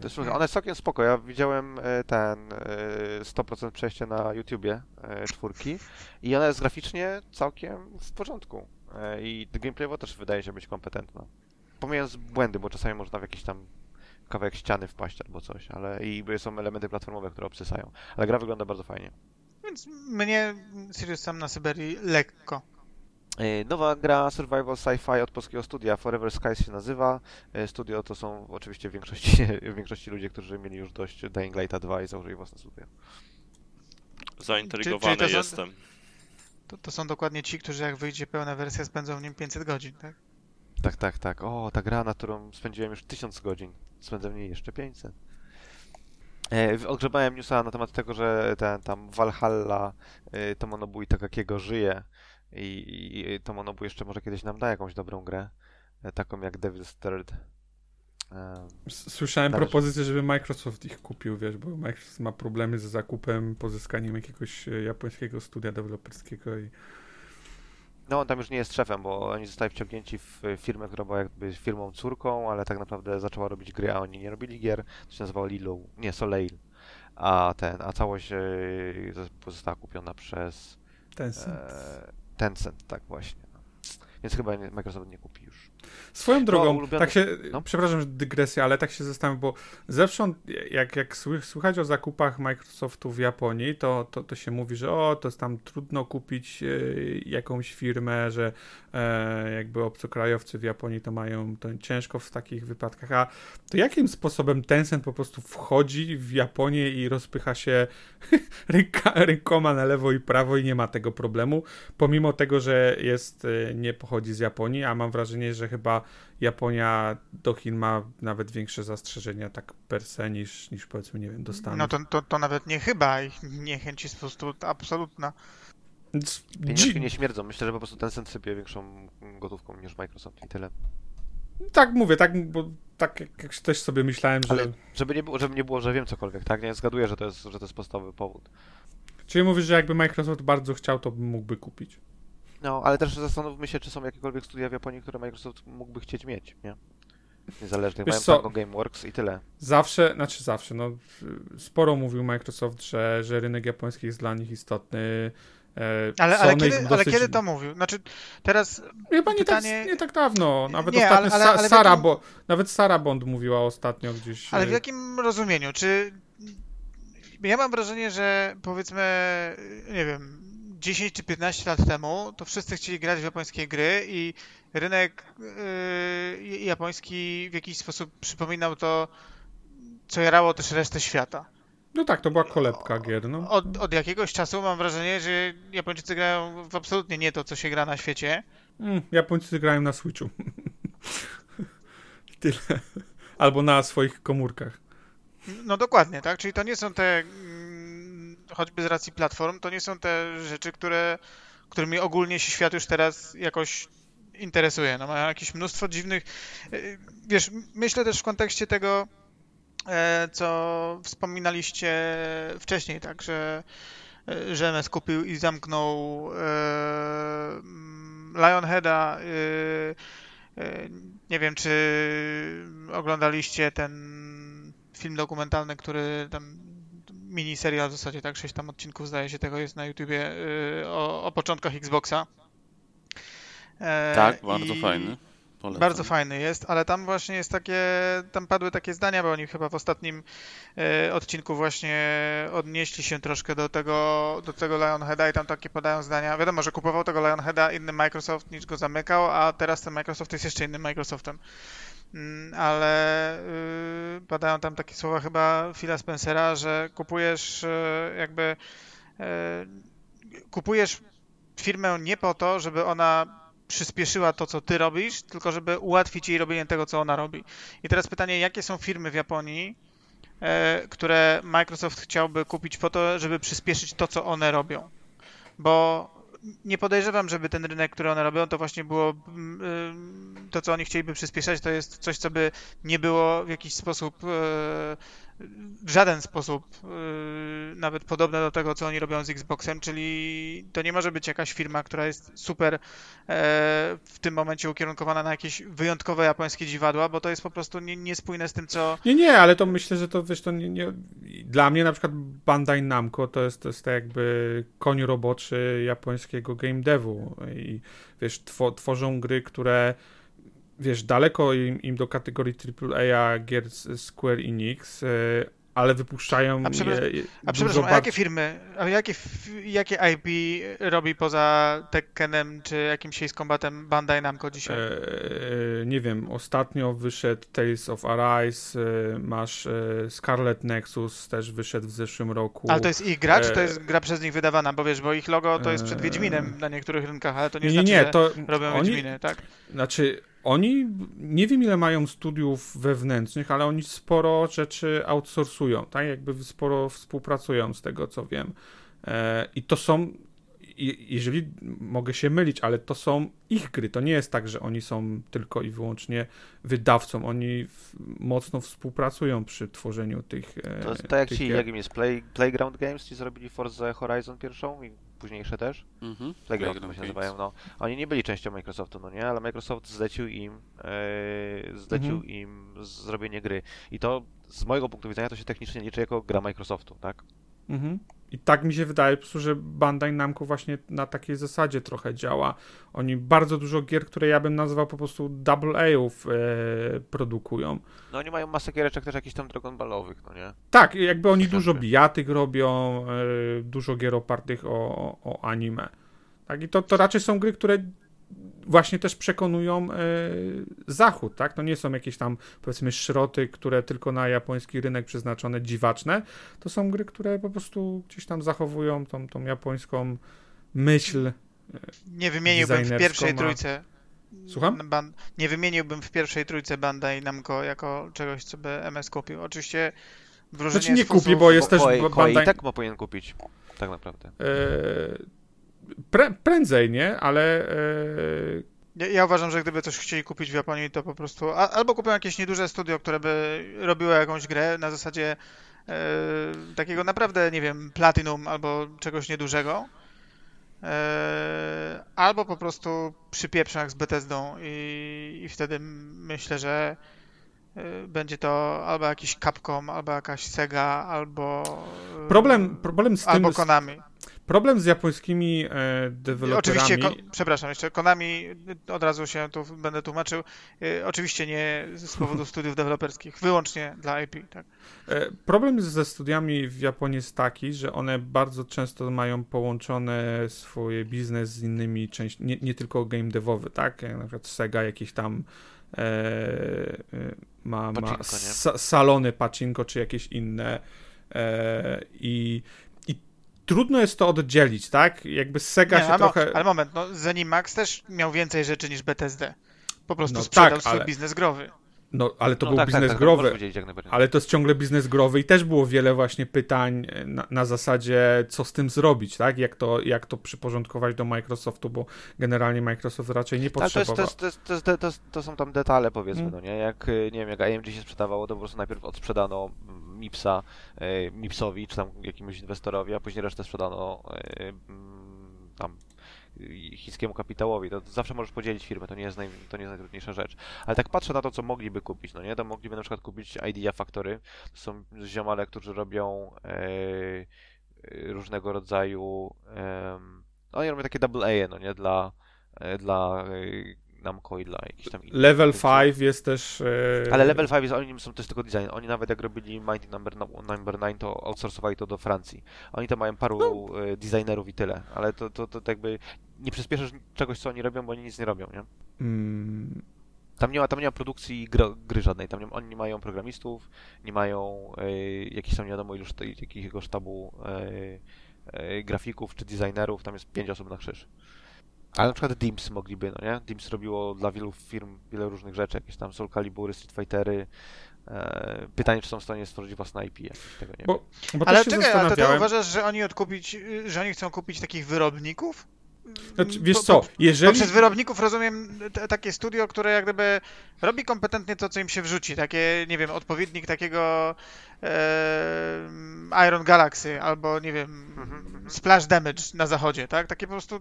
To jest, ona jest całkiem spoko. Ja widziałem e, ten e, 100% przejście na YouTubie e, czwórki i ona jest graficznie całkiem w porządku. E, I gameplayowo też wydaje się być kompetentna. Pomijając błędy, bo czasami można w jakiś tam kawałek ściany wpaść albo coś, ale i są elementy platformowe, które obsysają. Ale gra wygląda bardzo fajnie. Więc mnie Sirius sam na Syberii lekko. E, Nowa gra survival sci-fi od polskiego studia Forever Skies się nazywa. E, Studio to są oczywiście w większości, w większości ludzie, którzy mieli już dość Dying Lighta 2 i założyli własne studio. Zaintrygowany Czyli- czyli to są- jestem. To, to są dokładnie ci, którzy jak wyjdzie pełna wersja spędzą w nim 500 godzin, tak? Tak, tak, tak. O, ta gra, na którą spędziłem już 1000 godzin. Spędzę w niej jeszcze 500. E, odgrzebałem newsa na temat tego, że ten tam Valhalla e, Tomonobu Itagakiego żyje i, i, i Tomonobu jeszcze może kiedyś nam da jakąś dobrą grę, e, taką jak Devil's Third. E, Słyszałem Należy. propozycję, żeby Microsoft ich kupił, wiesz, bo Microsoft ma problemy z zakupem, pozyskaniem jakiegoś e, japońskiego studia deweloperskiego i No, on tam już nie jest szefem, bo oni zostali wciągnięci w firmę, która była jakby firmą córką, ale tak naprawdę zaczęła robić gry, a oni nie robili gier. To się nazywało Lilo, nie, Soleil. A ten, a całość została kupiona przez Tencent. e, Tencent, tak właśnie. no. Więc chyba Microsoft nie kupi już. Swoją drogą, tak się, no. przepraszam, że dygresja, ale tak się zastanawiam, bo zewsząd, jak, jak sły- słychać o zakupach Microsoftu w Japonii, to, to, to się mówi, że o, to jest tam trudno kupić e, jakąś firmę, że e, jakby obcokrajowcy w Japonii to mają to ciężko w takich wypadkach, a to jakim sposobem Tencent po prostu wchodzi w Japonię i rozpycha się ręka, rękoma na lewo i prawo i nie ma tego problemu, pomimo tego, że jest, e, nie pochodzi z Japonii, a mam wrażenie, że chyba Japonia do Chin ma nawet większe zastrzeżenia tak per se niż, niż powiedzmy, nie wiem, do Stanów. No to, to, to nawet nie chyba. Ich niechęć jest po prostu absolutna. Pieniążki nie śmierdzą. Myślę, że po prostu Tencent sypie większą gotówką niż Microsoft i tyle. Tak mówię, tak, bo tak jak, jak też sobie myślałem, że... Ale żeby nie było, żeby nie było, że wiem cokolwiek, tak? Nie zgaduję, że to jest, że to jest podstawowy powód. Czyli mówisz, że jakby Microsoft bardzo chciał, to mógłby kupić. No, ale też zastanówmy się, czy są jakiekolwiek studia w Japonii, które Microsoft mógłby chcieć mieć, nie? Niezależnie. Wiesz Mają co? Gameworks i tyle. Zawsze, znaczy zawsze, no sporo mówił Microsoft, że, że rynek japoński jest dla nich istotny. E, Ale, ale, kiedy, ich ale dosyć- kiedy to mówił? Znaczy, teraz Chyba nie, pytanie- tak, nie tak dawno. Nawet Nie, ostatnio ale- ale- Sara, jakim- bo, nawet Sara Bond mówiła ostatnio gdzieś. Ale w e, jakim rozumieniu? Czy ja mam wrażenie, że powiedzmy, nie wiem, 10 czy 15 lat temu, to wszyscy chcieli grać w japońskie gry i rynek yy, japoński w jakiś sposób przypominał to, co jarało też resztę świata. No tak, to była kolebka gier, no. Od, od jakiegoś czasu mam wrażenie, że Japończycy grają w absolutnie nie to, co się gra na świecie. Mm, Japończycy grają na Switchu. Tyle. Albo na swoich komórkach. No dokładnie, tak? Czyli to nie są te, mm, choćby z racji platform, to nie są te rzeczy, które, którymi ogólnie się świat już teraz jakoś interesuje. No mają jakieś mnóstwo dziwnych... y, Wiesz, myślę też w kontekście tego, e, co wspominaliście wcześniej, tak, że e, że MS kupił i zamknął e, Lionheada. e, e, Nie wiem, czy oglądaliście ten film dokumentalny, który tam mini serial w zasadzie, tak, 6 tam odcinków zdaje się tego jest na YouTubie y, o, o początkach Xboxa. E, Tak, bardzo i- fajny. Polecam. Bardzo fajny jest, ale tam właśnie jest takie, tam padły takie zdania, bo oni chyba w ostatnim e, odcinku właśnie odnieśli się troszkę do tego, do tego Lionheada i tam takie padają zdania. Wiadomo, że kupował tego Lionheada inny Microsoft niż go zamykał, a teraz ten Microsoft jest jeszcze innym Microsoftem. Mm, Ale y, padają tam takie słowa chyba Phila Spencera, że kupujesz e, jakby e, kupujesz firmę nie po to, żeby ona przyspieszyła to, co ty robisz, tylko żeby ułatwić jej robienie tego, co ona robi. I teraz pytanie, jakie są firmy w Japonii, które Microsoft chciałby kupić po to, żeby przyspieszyć to, co one robią? Bo nie podejrzewam, żeby ten rynek, który one robią, to właśnie było mm, ym, to, co oni chcieliby przyspieszać, to jest coś, co by nie było w jakiś sposób, e, w żaden sposób e, nawet podobne do tego, co oni robią z Xboxem, czyli to nie może być jakaś firma, która jest super e, w tym momencie ukierunkowana na jakieś wyjątkowe japońskie dziwadła, bo to jest po prostu nie, niespójne z tym, co Nie, nie, ale to myślę, że to wiesz, to nie, nie... Dla mnie na przykład Bandai Namco to jest, to jest tak jakby koń roboczy japońskiego game devu i wiesz, two, tworzą gry, które wiesz, daleko im, im do kategorii AAA gier Square Enix, e, ale wypuszczają A przepraszam- je, je A przepraszam, a jakie firmy, a jakie, jakie IP robi poza Tekkenem czy jakimś Ace Combatem Bandai Namco dzisiaj? E, nie wiem, ostatnio wyszedł Tales of Arise, e, masz e, Scarlet Nexus, też wyszedł w zeszłym roku. Ale to jest ich gra, czy to e, jest gra przez nich wydawana? Bo wiesz, bo ich logo to jest przed e, Wiedźminem na niektórych rynkach, ale to nie, Nie, nie, znaczy, nie, że to robią oni, Wiedźminy, tak? Znaczy, oni nie wiem ile mają studiów wewnętrznych, ale oni sporo rzeczy outsourcują, tak? Jakby sporo współpracują z tego co wiem. E, I to są, jeżeli mogę się mylić, ale to są ich gry. To nie jest tak, że oni są tylko i wyłącznie wydawcą. Oni mocno współpracują przy tworzeniu tych. e, To jest tak jak ci, jakim jest Play, Playground Games, ci zrobili Forza Horizon pierwszą i późniejsze też. Mhm. Playground, Playground się nazywają, no. Oni nie byli częścią Microsoftu, no nie? Ale Microsoft zlecił im e, zlecił Mhm. im zrobienie gry. I to z mojego punktu widzenia to się technicznie liczy jako gra Microsoftu, tak? Mhm. I tak mi się wydaje po prostu, że Bandai Namco właśnie na takiej zasadzie trochę działa. Oni bardzo dużo gier, które ja bym nazwał po prostu double A-ów e, produkują. No oni mają masę giereczek też jakichś tam Dragon Ballowych, no nie? Tak, jakby oni dużo bijatyk robią, e, dużo gier opartych o, o, o anime. Tak, i to, to raczej są gry, które właśnie też przekonują e, Zachód, tak? To nie są jakieś tam, powiedzmy, szroty, które tylko na japoński rynek przeznaczone, dziwaczne. To są gry, które po prostu gdzieś tam zachowują tą, tą japońską myśl. Nie wymieniłbym w pierwszej trójce. Słucham? Ban... Nie wymieniłbym w pierwszej trójce Bandai Namco jako czegoś, co by MS kupił. Oczywiście wróżenie Znaczy nie kupi, bo jest też Koei, Koei Bandai- i tak ma powinien kupić, tak naprawdę. E, pre, prędzej, nie? Ale e, Ja, ja uważam, że gdyby coś chcieli kupić w Japonii, to po prostu a, albo kupią jakieś nieduże studio, które by robiło jakąś grę na zasadzie e, takiego naprawdę, nie wiem, Platinum albo czegoś niedużego. E, albo po prostu przypieprzą jak z Bethesdą i, i wtedy myślę, że będzie to albo jakiś Capcom, albo jakaś Sega, albo problem, problem z tym, albo Konami. Problem z japońskimi e, deweloperami... Oczywiście, ko- przepraszam, jeszcze Konami, od razu się tu będę tłumaczył, y, oczywiście nie z powodu studiów deweloperskich, wyłącznie dla IP, tak. E, Problem ze studiami w Japonii jest taki, że one bardzo często mają połączone swoje biznes z innymi częściami, nie, nie tylko game devowy, tak? Jak Na przykład Sega jakieś tam e, e, ma, nie? sa, salony pachinko czy jakieś inne e, i trudno jest to oddzielić, tak? Jakby Sega Nie, się ale, trochę... ale moment, no Zenimax też miał więcej rzeczy niż BTSD. Po prostu No sprzedał tak, swój ale- biznes growy. No, ale to no był tak, biznes tak, tak, growy. Ale to jest ciągle biznes growy i też było wiele właśnie pytań e, na, na zasadzie, co z tym zrobić, tak? Jak to, jak to przyporządkować do Microsoftu, bo generalnie Microsoft raczej nie potrzebował. to, jest, to, jest, to, jest, to, jest, to są tam detale, powiedzmy, Mm. no nie? Jak, y, nie wiem, jak AMG się sprzedawało, to po prostu najpierw odsprzedano mm, Mipsa y, Mipsowi, czy tam jakiemuś inwestorowi, a później resztę sprzedano y, mm, tam chińskiemu kapitałowi. To zawsze możesz podzielić firmę, to nie, jest naj, to nie jest najtrudniejsza rzecz. Ale tak patrzę na to, co mogliby kupić, no nie? To mogliby na przykład kupić Idea Factory. To są ziomale, którzy robią y, y, różnego rodzaju... em, no oni robią takie double A, no nie? Dla, e, dla e, Namco i dla jakichś tam innych. Level Więc- 5 jest też... e, Ale Level 5 jest, oni są, to jest tylko design. Oni nawet jak robili Mighty Number, number 9, to outsourcowali to do Francji. Oni tam mają paru No. e, designerów i tyle. Ale to, to, to, jakby nie przyspieszasz czegoś, co oni robią, bo oni nic nie robią, nie? Mm, Tam nie ma, tam nie ma produkcji gro, gry żadnej. Tam nie, oni nie mają programistów, nie mają e, jakichś tam nie wiadomo ilu sztabu e, grafików czy designerów. Tam jest pięć osób na krzyż. Ale na przykład Dims mogliby, no nie? Dims robiło dla wielu firm wiele różnych rzeczy, jakieś tam Soul Calibury, Street Fightery. E, pytanie, czy są w stanie stworzyć własne IP, jakieś, tego nie Bo- wiem. bo Ale czekaj, ale to ty uważasz, że oni odkupić, że oni chcą kupić takich wyrobników? Znaczy, wiesz co, jeżeli... przez wyrobników rozumiem t- takie studio, które jak gdyby robi kompetentnie to, co im się wrzuci. Takie, nie wiem, odpowiednik takiego e, Iron Galaxy albo, nie wiem, Mhm, Splash Damage na zachodzie, tak? Takie po prostu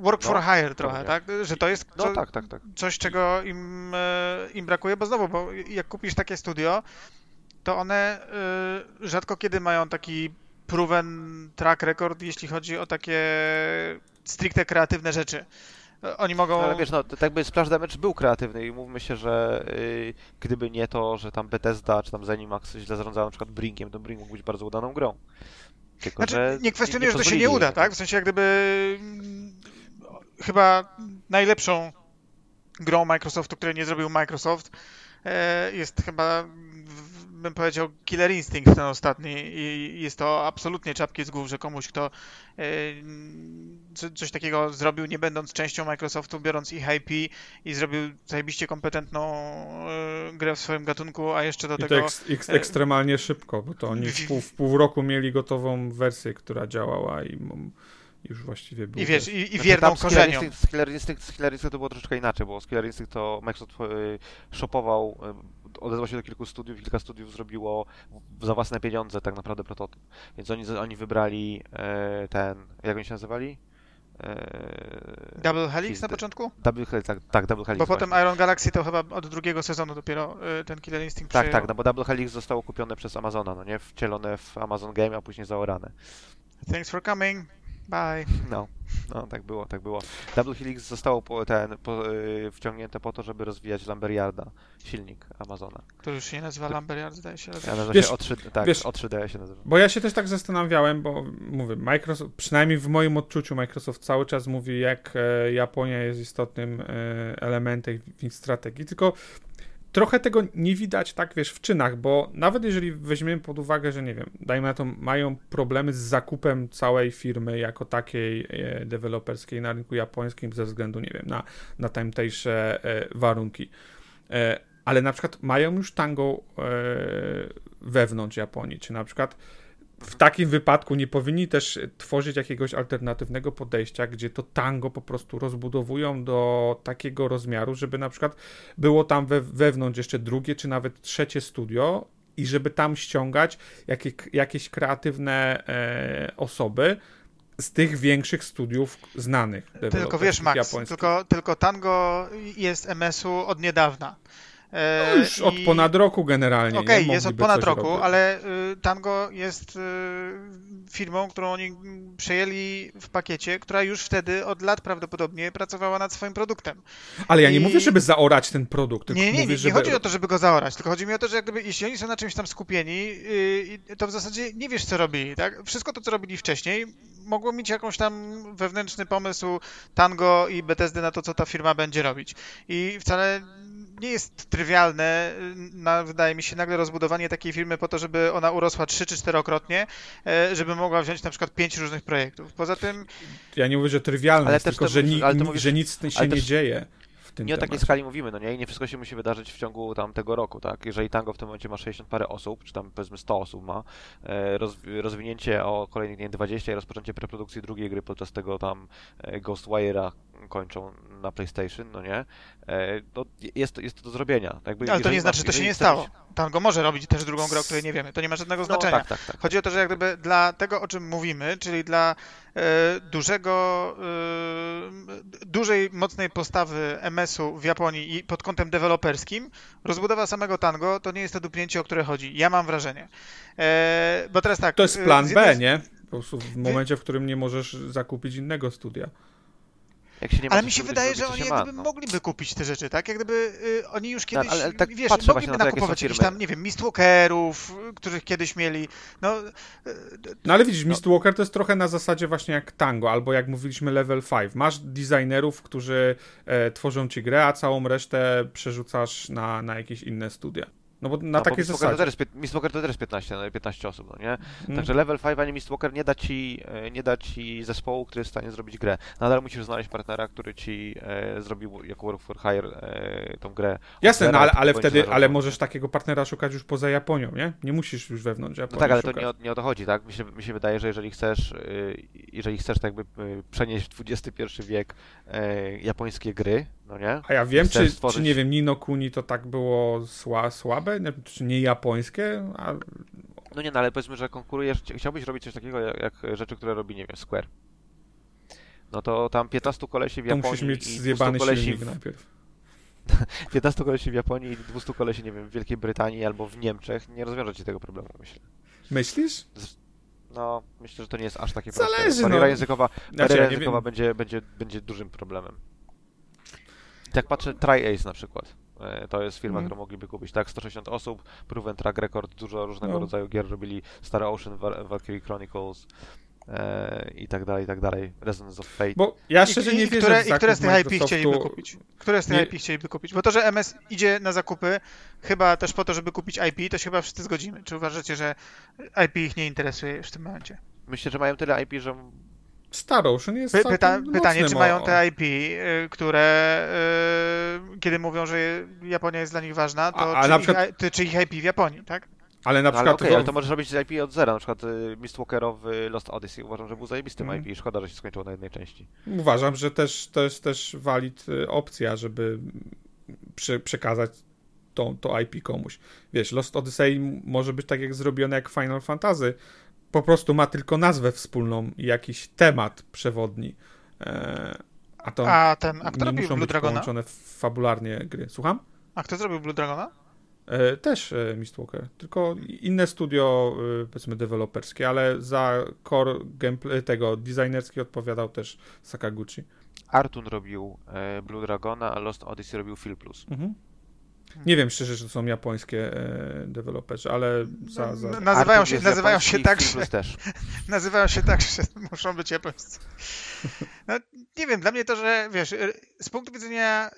work for No, hire trochę, pewnie. tak? Że to jest No co, tak, tak, tak. coś, czego im, e, im brakuje, bo znowu, bo jak kupisz takie studio, to one e, rzadko kiedy mają taki proven track record, jeśli chodzi o takie stricte kreatywne rzeczy. E, Oni mogą... No, ale wiesz, no, tak by Splash Damage był kreatywny i mówmy się, że gdyby nie to, że tam Bethesda czy tam Zenimax źle zarządzał na przykład Brinkiem, to Brink mógł być bardzo udaną grą. Tylko, Znaczy, nie kwestionuję, że to się nie uda, tak? W sensie jak gdyby chyba najlepszą grą Microsoftu, której nie zrobił Microsoft, e, jest chyba, bym powiedział, Killer Instinct ten ostatni i jest to absolutnie czapki z głów, że komuś, kto e, co- coś takiego zrobił, nie będąc częścią Microsoftu, biorąc ich IP i zrobił zajebiście kompetentną e, grę w swoim gatunku, a jeszcze do I tego... eks, eks, e, ekstremalnie szybko, bo to oni w pół, w pół roku mieli gotową wersję, która działała i już właściwie był I wiesz, i, i Znaczy, wierną tam z Killer korzenią. Instinct, z Instinct, z to było troszeczkę inaczej, bo z Killer Instinct to Microsoft y, shopował, y, odezwał się do kilku studiów i kilka studiów zrobiło za własne pieniądze tak naprawdę prototyp. Więc oni, oni wybrali e, ten, jak oni się nazywali? E, Double Helix na początku? Double Helix, tak, tak Double Helix. Bo potem właśnie. Iron Galaxy to chyba od drugiego sezonu dopiero ten Killer Instinct Tak, tak, no bo Double Helix zostało kupione przez Amazona, no nie? Wcielone w Amazon Game, a później zaorane. Thanks for coming. Bye. No, no tak było, tak było. Double Helix zostało po, ten, po, y, wciągnięte po to, żeby rozwijać Lamberyarda, silnik Amazona. To już się nie nazywa Lamberiard, zdaje się. Ja nazywa. nazywa Wiesz- się O3, tak, wiesz- O3D się nazywa. Bo ja się też tak zastanawiałem, bo mówię, Microsoft, przynajmniej w moim odczuciu, Microsoft cały czas mówi, jak e, Japonia jest istotnym e, elementem w ich strategii, tylko trochę tego nie widać, tak wiesz, w czynach, bo nawet jeżeli weźmiemy pod uwagę, że nie wiem, dajmy na to, mają problemy z zakupem całej firmy jako takiej e, deweloperskiej na rynku japońskim ze względu, nie wiem, na, na tamtejsze e, warunki. E, ale na przykład mają już tango wewnątrz Japonii, czy na przykład w takim wypadku nie powinni też tworzyć jakiegoś alternatywnego podejścia, gdzie to tango po prostu rozbudowują do takiego rozmiaru, żeby na przykład było tam we, wewnątrz jeszcze drugie czy nawet trzecie studio i żeby tam ściągać jakie, jakieś kreatywne e, osoby z tych większych studiów znanych. Tylko wiesz, Max, japońskich. tylko, tylko Tango jest MS-u od niedawna. E, No już od i- ponad roku generalnie. nie? Okej, jest od ponad roku, robić. ale y, Tango jest y, firmą, którą oni przejęli w pakiecie, która już wtedy od lat prawdopodobnie pracowała nad swoim produktem. Ale ja nie i- mówię, żeby zaorać ten produkt. Nie, nie, nie, mówię, nie żeby... chodzi o to, żeby go zaorać, tylko chodzi mi o to, że jak gdyby, jeśli oni są na czymś tam skupieni, yy, to w zasadzie nie wiesz, co robili, tak? Wszystko to, co robili wcześniej, mogło mieć jakąś tam wewnętrzny pomysł Tango i Bethesdy na to, co ta firma będzie robić. I wcale nie jest trywialne, yy, na, wydaje mi się, nagle rozbudowanie takiej firmy po to, żeby ona urosła trzy czy czterokrotnie, yy, żeby mogła wziąć na przykład pięć różnych projektów. Poza tym, Ja nie mówię, że trywialne, Ale jest, tylko to że, ni, mówisz- że nic się nie też- dzieje w tym Nie o takiej temacie. skali mówimy, no nie? I nie wszystko się musi wydarzyć w ciągu tam tego roku, tak? Jeżeli Tango w tym momencie ma 60 parę osób, czy tam powiedzmy 100 osób ma, e, roz, rozwinięcie o kolejnych, nie wiem, 20 i rozpoczęcie preprodukcji drugiej gry podczas tego tam e, Ghostwire'a kończą na PlayStation, no nie? E, to jest, jest to do zrobienia. tak Jakby, ale to nie znaczy, że to się nie stało. Tango może robić też drugą grę, o której nie wiemy. To nie ma żadnego No, znaczenia. tak, tak, tak. Chodzi o to, że jak gdyby dla tego, o czym mówimy, czyli dla e, dużego, e, dużej, mocnej postawy MS-u w Japonii i pod kątem deweloperskim, rozbudowa samego tango to nie jest to dupnięcie, o które chodzi. Ja mam wrażenie. E, bo teraz tak. To jest e, plan z B, jednej- nie? Po prostu w momencie, w którym nie możesz zakupić innego studia. Jak się nie ma Ale mi się wydaje, że oni się jak ma, gdyby no. mogliby kupić te rzeczy, tak? Jak gdyby y, oni już kiedyś, ale tak wiesz, mogliby na to, nakupować jakichś tam, nie wiem, Mistwalkerów, y, których kiedyś mieli. No, y, No ale widzisz, Mistwalker to jest trochę na zasadzie właśnie jak Tango, albo jak mówiliśmy Level 5. Masz designerów, którzy e, tworzą ci grę, a całą resztę przerzucasz na, na jakieś inne studia. No bo na No, bo takiej Mistwalker to zasadzie. też jest pię- Mistwalker to też jest 15, no, 15 osób, no nie? Mm. Także level 5 ani nie da ci, e, nie da ci zespołu, który jest w stanie zrobić grę. Nadal musisz znaleźć partnera, który ci e, zrobił jako Work for Hire e, tą grę. Jasne, no ale, ale wtedy, ale możesz takiego partnera szukać już poza Japonią, nie? Nie musisz już wewnątrz No Japonii tak, ale to szukać. nie o, nie o to chodzi, tak? Mi się, mi się wydaje, że jeżeli chcesz, y, jeżeli chcesz tak jakby y, przenieść w XXI wiek e, japońskie gry, no nie? A ja wiem, Chcesz czy, stworzyć- czy nie wiem, Nino Kuni to tak było sła, słabe, czy nie japońskie, a No nie, no ale powiedzmy, że konkurujesz, chci- chciałbyś robić coś takiego jak, jak rzeczy, które robi, nie wiem, Square. No to tam 15 kolesi w to Japonii musisz mieć i 200 zjebany kolesi silnik w, najpierw. 15 kolesi w Japonii i 200 kolesi, nie wiem, w Wielkiej Brytanii albo w Niemczech nie rozwiąże ci tego problemu, myślę. Myślisz? No, myślę, że to nie jest aż takie Zależy, proste. Bariera no. językowa, Znaczy, bariera ja nie językowa wiem. będzie, będzie, będzie dużym problemem. Tak patrzę, TryAce na przykład. E, To jest firma, Mhm. którą mogliby kupić, tak? 160 osób, proven track record, dużo różnego No. rodzaju gier robili, Star Ocean, Val- Valkyrie Chronicles e, i tak dalej, i tak dalej, Resonance of Fate. Bo ja szczerze i, nie i, wierzę które, I które z tych IP chcieliby kupić? Które z tych Nie- IP chcieliby kupić? Bo to, że MS idzie na zakupy, chyba też po to, żeby kupić IP, to się chyba wszyscy zgodzimy. Czy uważacie, że IP ich nie interesuje już w tym momencie? Myślę, że mają tyle IP, że Star Ocean jest Py, pyta, pytanie, czy mają te IP, y, które y, kiedy mówią, że Japonia jest dla nich ważna, to A- a czy, na ich, przykład- ty- czy ich IP w Japonii, tak? Ale na No, ale przykład okej, w- ale to możesz robić z IP od zera, na przykład y, Mistwalkerowy Lost Odyssey uważam, że był zajebistym Mhm. IP, szkoda, że się skończyło na jednej części. uważam, że też, to jest też valid y, opcja, żeby prze, przekazać to, to IP komuś. Wiesz, Lost Odyssey może być tak jak zrobione jak Final Fantasy. Po prostu ma tylko nazwę wspólną i jakiś temat przewodni. E, a to A ten, a kto nie muszą Blue być Dragona? połączone fabularnie gry. Słucham? A kto zrobił Blue Dragona? E, też e, Mistwalker, tylko inne studio, e, powiedzmy, deweloperskie, ale za core gameplay tego designerski odpowiadał też Sakaguchi. Artun robił e, Blue Dragona, a Lost Odyssey robił Phil Plus. Mhm. Nie wiem szczerze, że to są japońskie e, deweloperzy, ale za, za... Na- Nazywają się- nazywają się tak, że- też. Nazywają się tak, że muszą być japońscy. No, nie wiem, dla mnie to, że wiesz, y, z punktu widzenia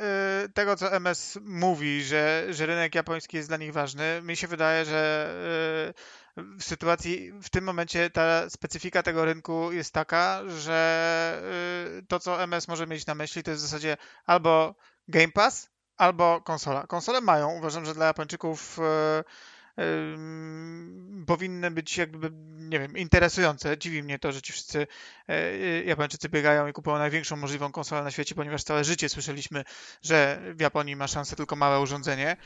y, tego, co MS mówi, że, że rynek japoński jest dla nich ważny, mi się wydaje, że y, w sytuacji, w tym momencie ta specyfika tego rynku jest taka, że to, co MS może mieć na myśli, to jest w zasadzie albo Game Pass, albo konsola. Konsole mają, uważam, że dla Japończyków y, ym, powinny być jakby, nie wiem, interesujące. Dziwi mnie to, że ci wszyscy e, Japończycy biegają i kupują największą możliwą konsolę na świecie, ponieważ całe życie słyszeliśmy, że w Japonii ma szansę tylko małe urządzenie.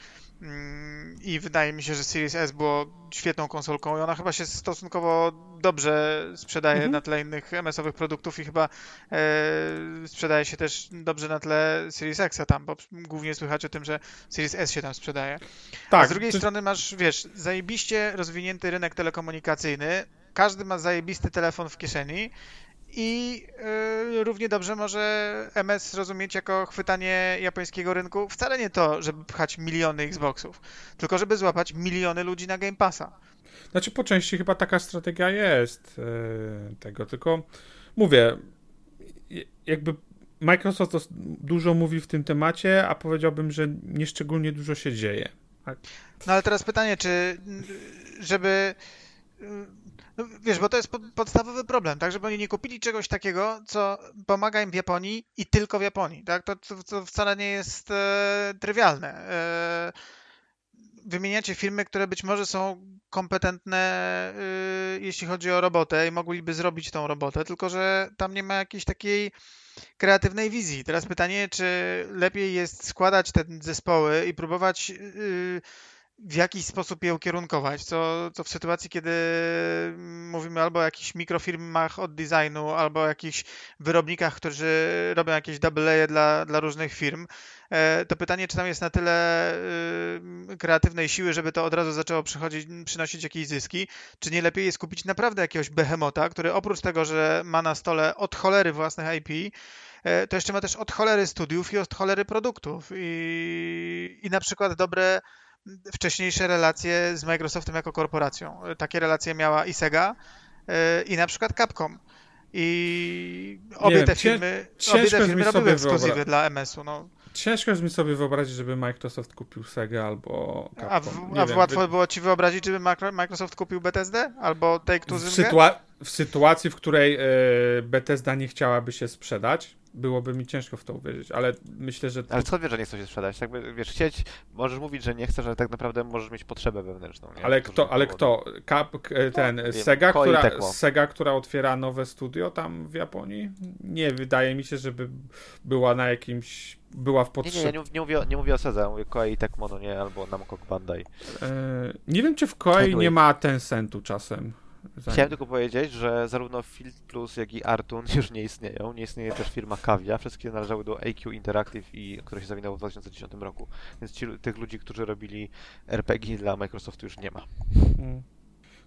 I wydaje mi się, że Series S było świetną konsolką i ona chyba się stosunkowo dobrze sprzedaje Mhm. na tle innych MS-owych produktów i chyba e, sprzedaje się też dobrze na tle Series X tam, bo głównie słychać o tym, że Series S się tam sprzedaje. Tak, A z drugiej strony masz, wiesz, zajebiście rozwinięty rynek telekomunikacyjny, każdy ma zajebisty telefon w kieszeni i y, równie dobrze może MS rozumieć jako chwytanie japońskiego rynku wcale nie to, żeby pchać miliony Xboxów, tylko żeby złapać miliony ludzi na Game Passa. Znaczy po części chyba taka strategia jest e, tego, tylko mówię, jakby Microsoft dużo mówi w tym temacie, a powiedziałbym, że nieszczególnie dużo się dzieje. No ale teraz pytanie, czy żeby. No, wiesz, bo to jest pod, podstawowy problem, tak? Żeby oni nie kupili czegoś takiego, co pomaga im w Japonii i tylko w Japonii, tak? To, to, to wcale nie jest e, trywialne. E, wymieniacie firmy, które być może są kompetentne, e, jeśli chodzi o robotę i mogliby zrobić tą robotę, tylko że tam nie ma jakiejś takiej kreatywnej wizji. Teraz pytanie, czy lepiej jest składać te zespoły i próbować yy, w jakiś sposób je ukierunkować, co, co w sytuacji, kiedy mówimy albo o jakichś mikrofirmach od designu, albo o jakichś wyrobnikach, którzy robią jakieś double dla, dla różnych firm, e, to pytanie, czy tam jest na tyle y, kreatywnej siły, żeby to od razu zaczęło przychodzić, przynosić jakieś zyski, czy nie lepiej jest kupić naprawdę jakiegoś behemota, który oprócz tego, że ma na stole od cholery własnych IP, e, to jeszcze ma też od cholery studiów i od cholery produktów. I, i na przykład dobre wcześniejsze relacje z Microsoftem jako korporacją. Takie relacje miała i Sega e, i na przykład Capcom. I obie wiem, te firmy, obie te firmy robiły ekskluzywy dla MS-u. No. Ciężko jest mi sobie wyobrazić, żeby Microsoft kupił Sega albo Capcom. A, w, a wiem, łatwo wy- było ci wyobrazić, żeby Microsoft kupił Bethesdę albo Take-Two w, Zynga? sytua- w sytuacji, w której e, Bethesda nie chciałaby się sprzedać, byłoby mi ciężko w to uwierzyć, ale myślę, że Ale skąd wiesz, że nie chcą się sprzedać? Tak, by- wiesz, chcieć, możesz mówić, że nie chcesz, ale tak naprawdę możesz mieć potrzebę wewnętrzną. Nie? Ale kto, ale kto? Cap, k- ten, wiem, Sega, Koei która. Sega, która otwiera nowe studio tam w Japonii? Nie, wydaje mi się, żeby była na jakimś, była w Nie, nie, potrzebie. nie, nie, mówię, o- nie mówię o ja mówię Koei i Tecmo, no nie, albo Namco Bandai. E, nie wiem, czy w Koei nie ma Tencentu czasem. Zanim- Chciałem tylko powiedzieć, że zarówno Field Plus, jak i Artun już nie istnieją. Nie istnieje też firma Kavia. Wszystkie należały do AQ Interactive, i, które się zawinęło w 2010 roku. Więc ci, tych ludzi, którzy robili RPG dla Microsoftu już nie ma. Mm.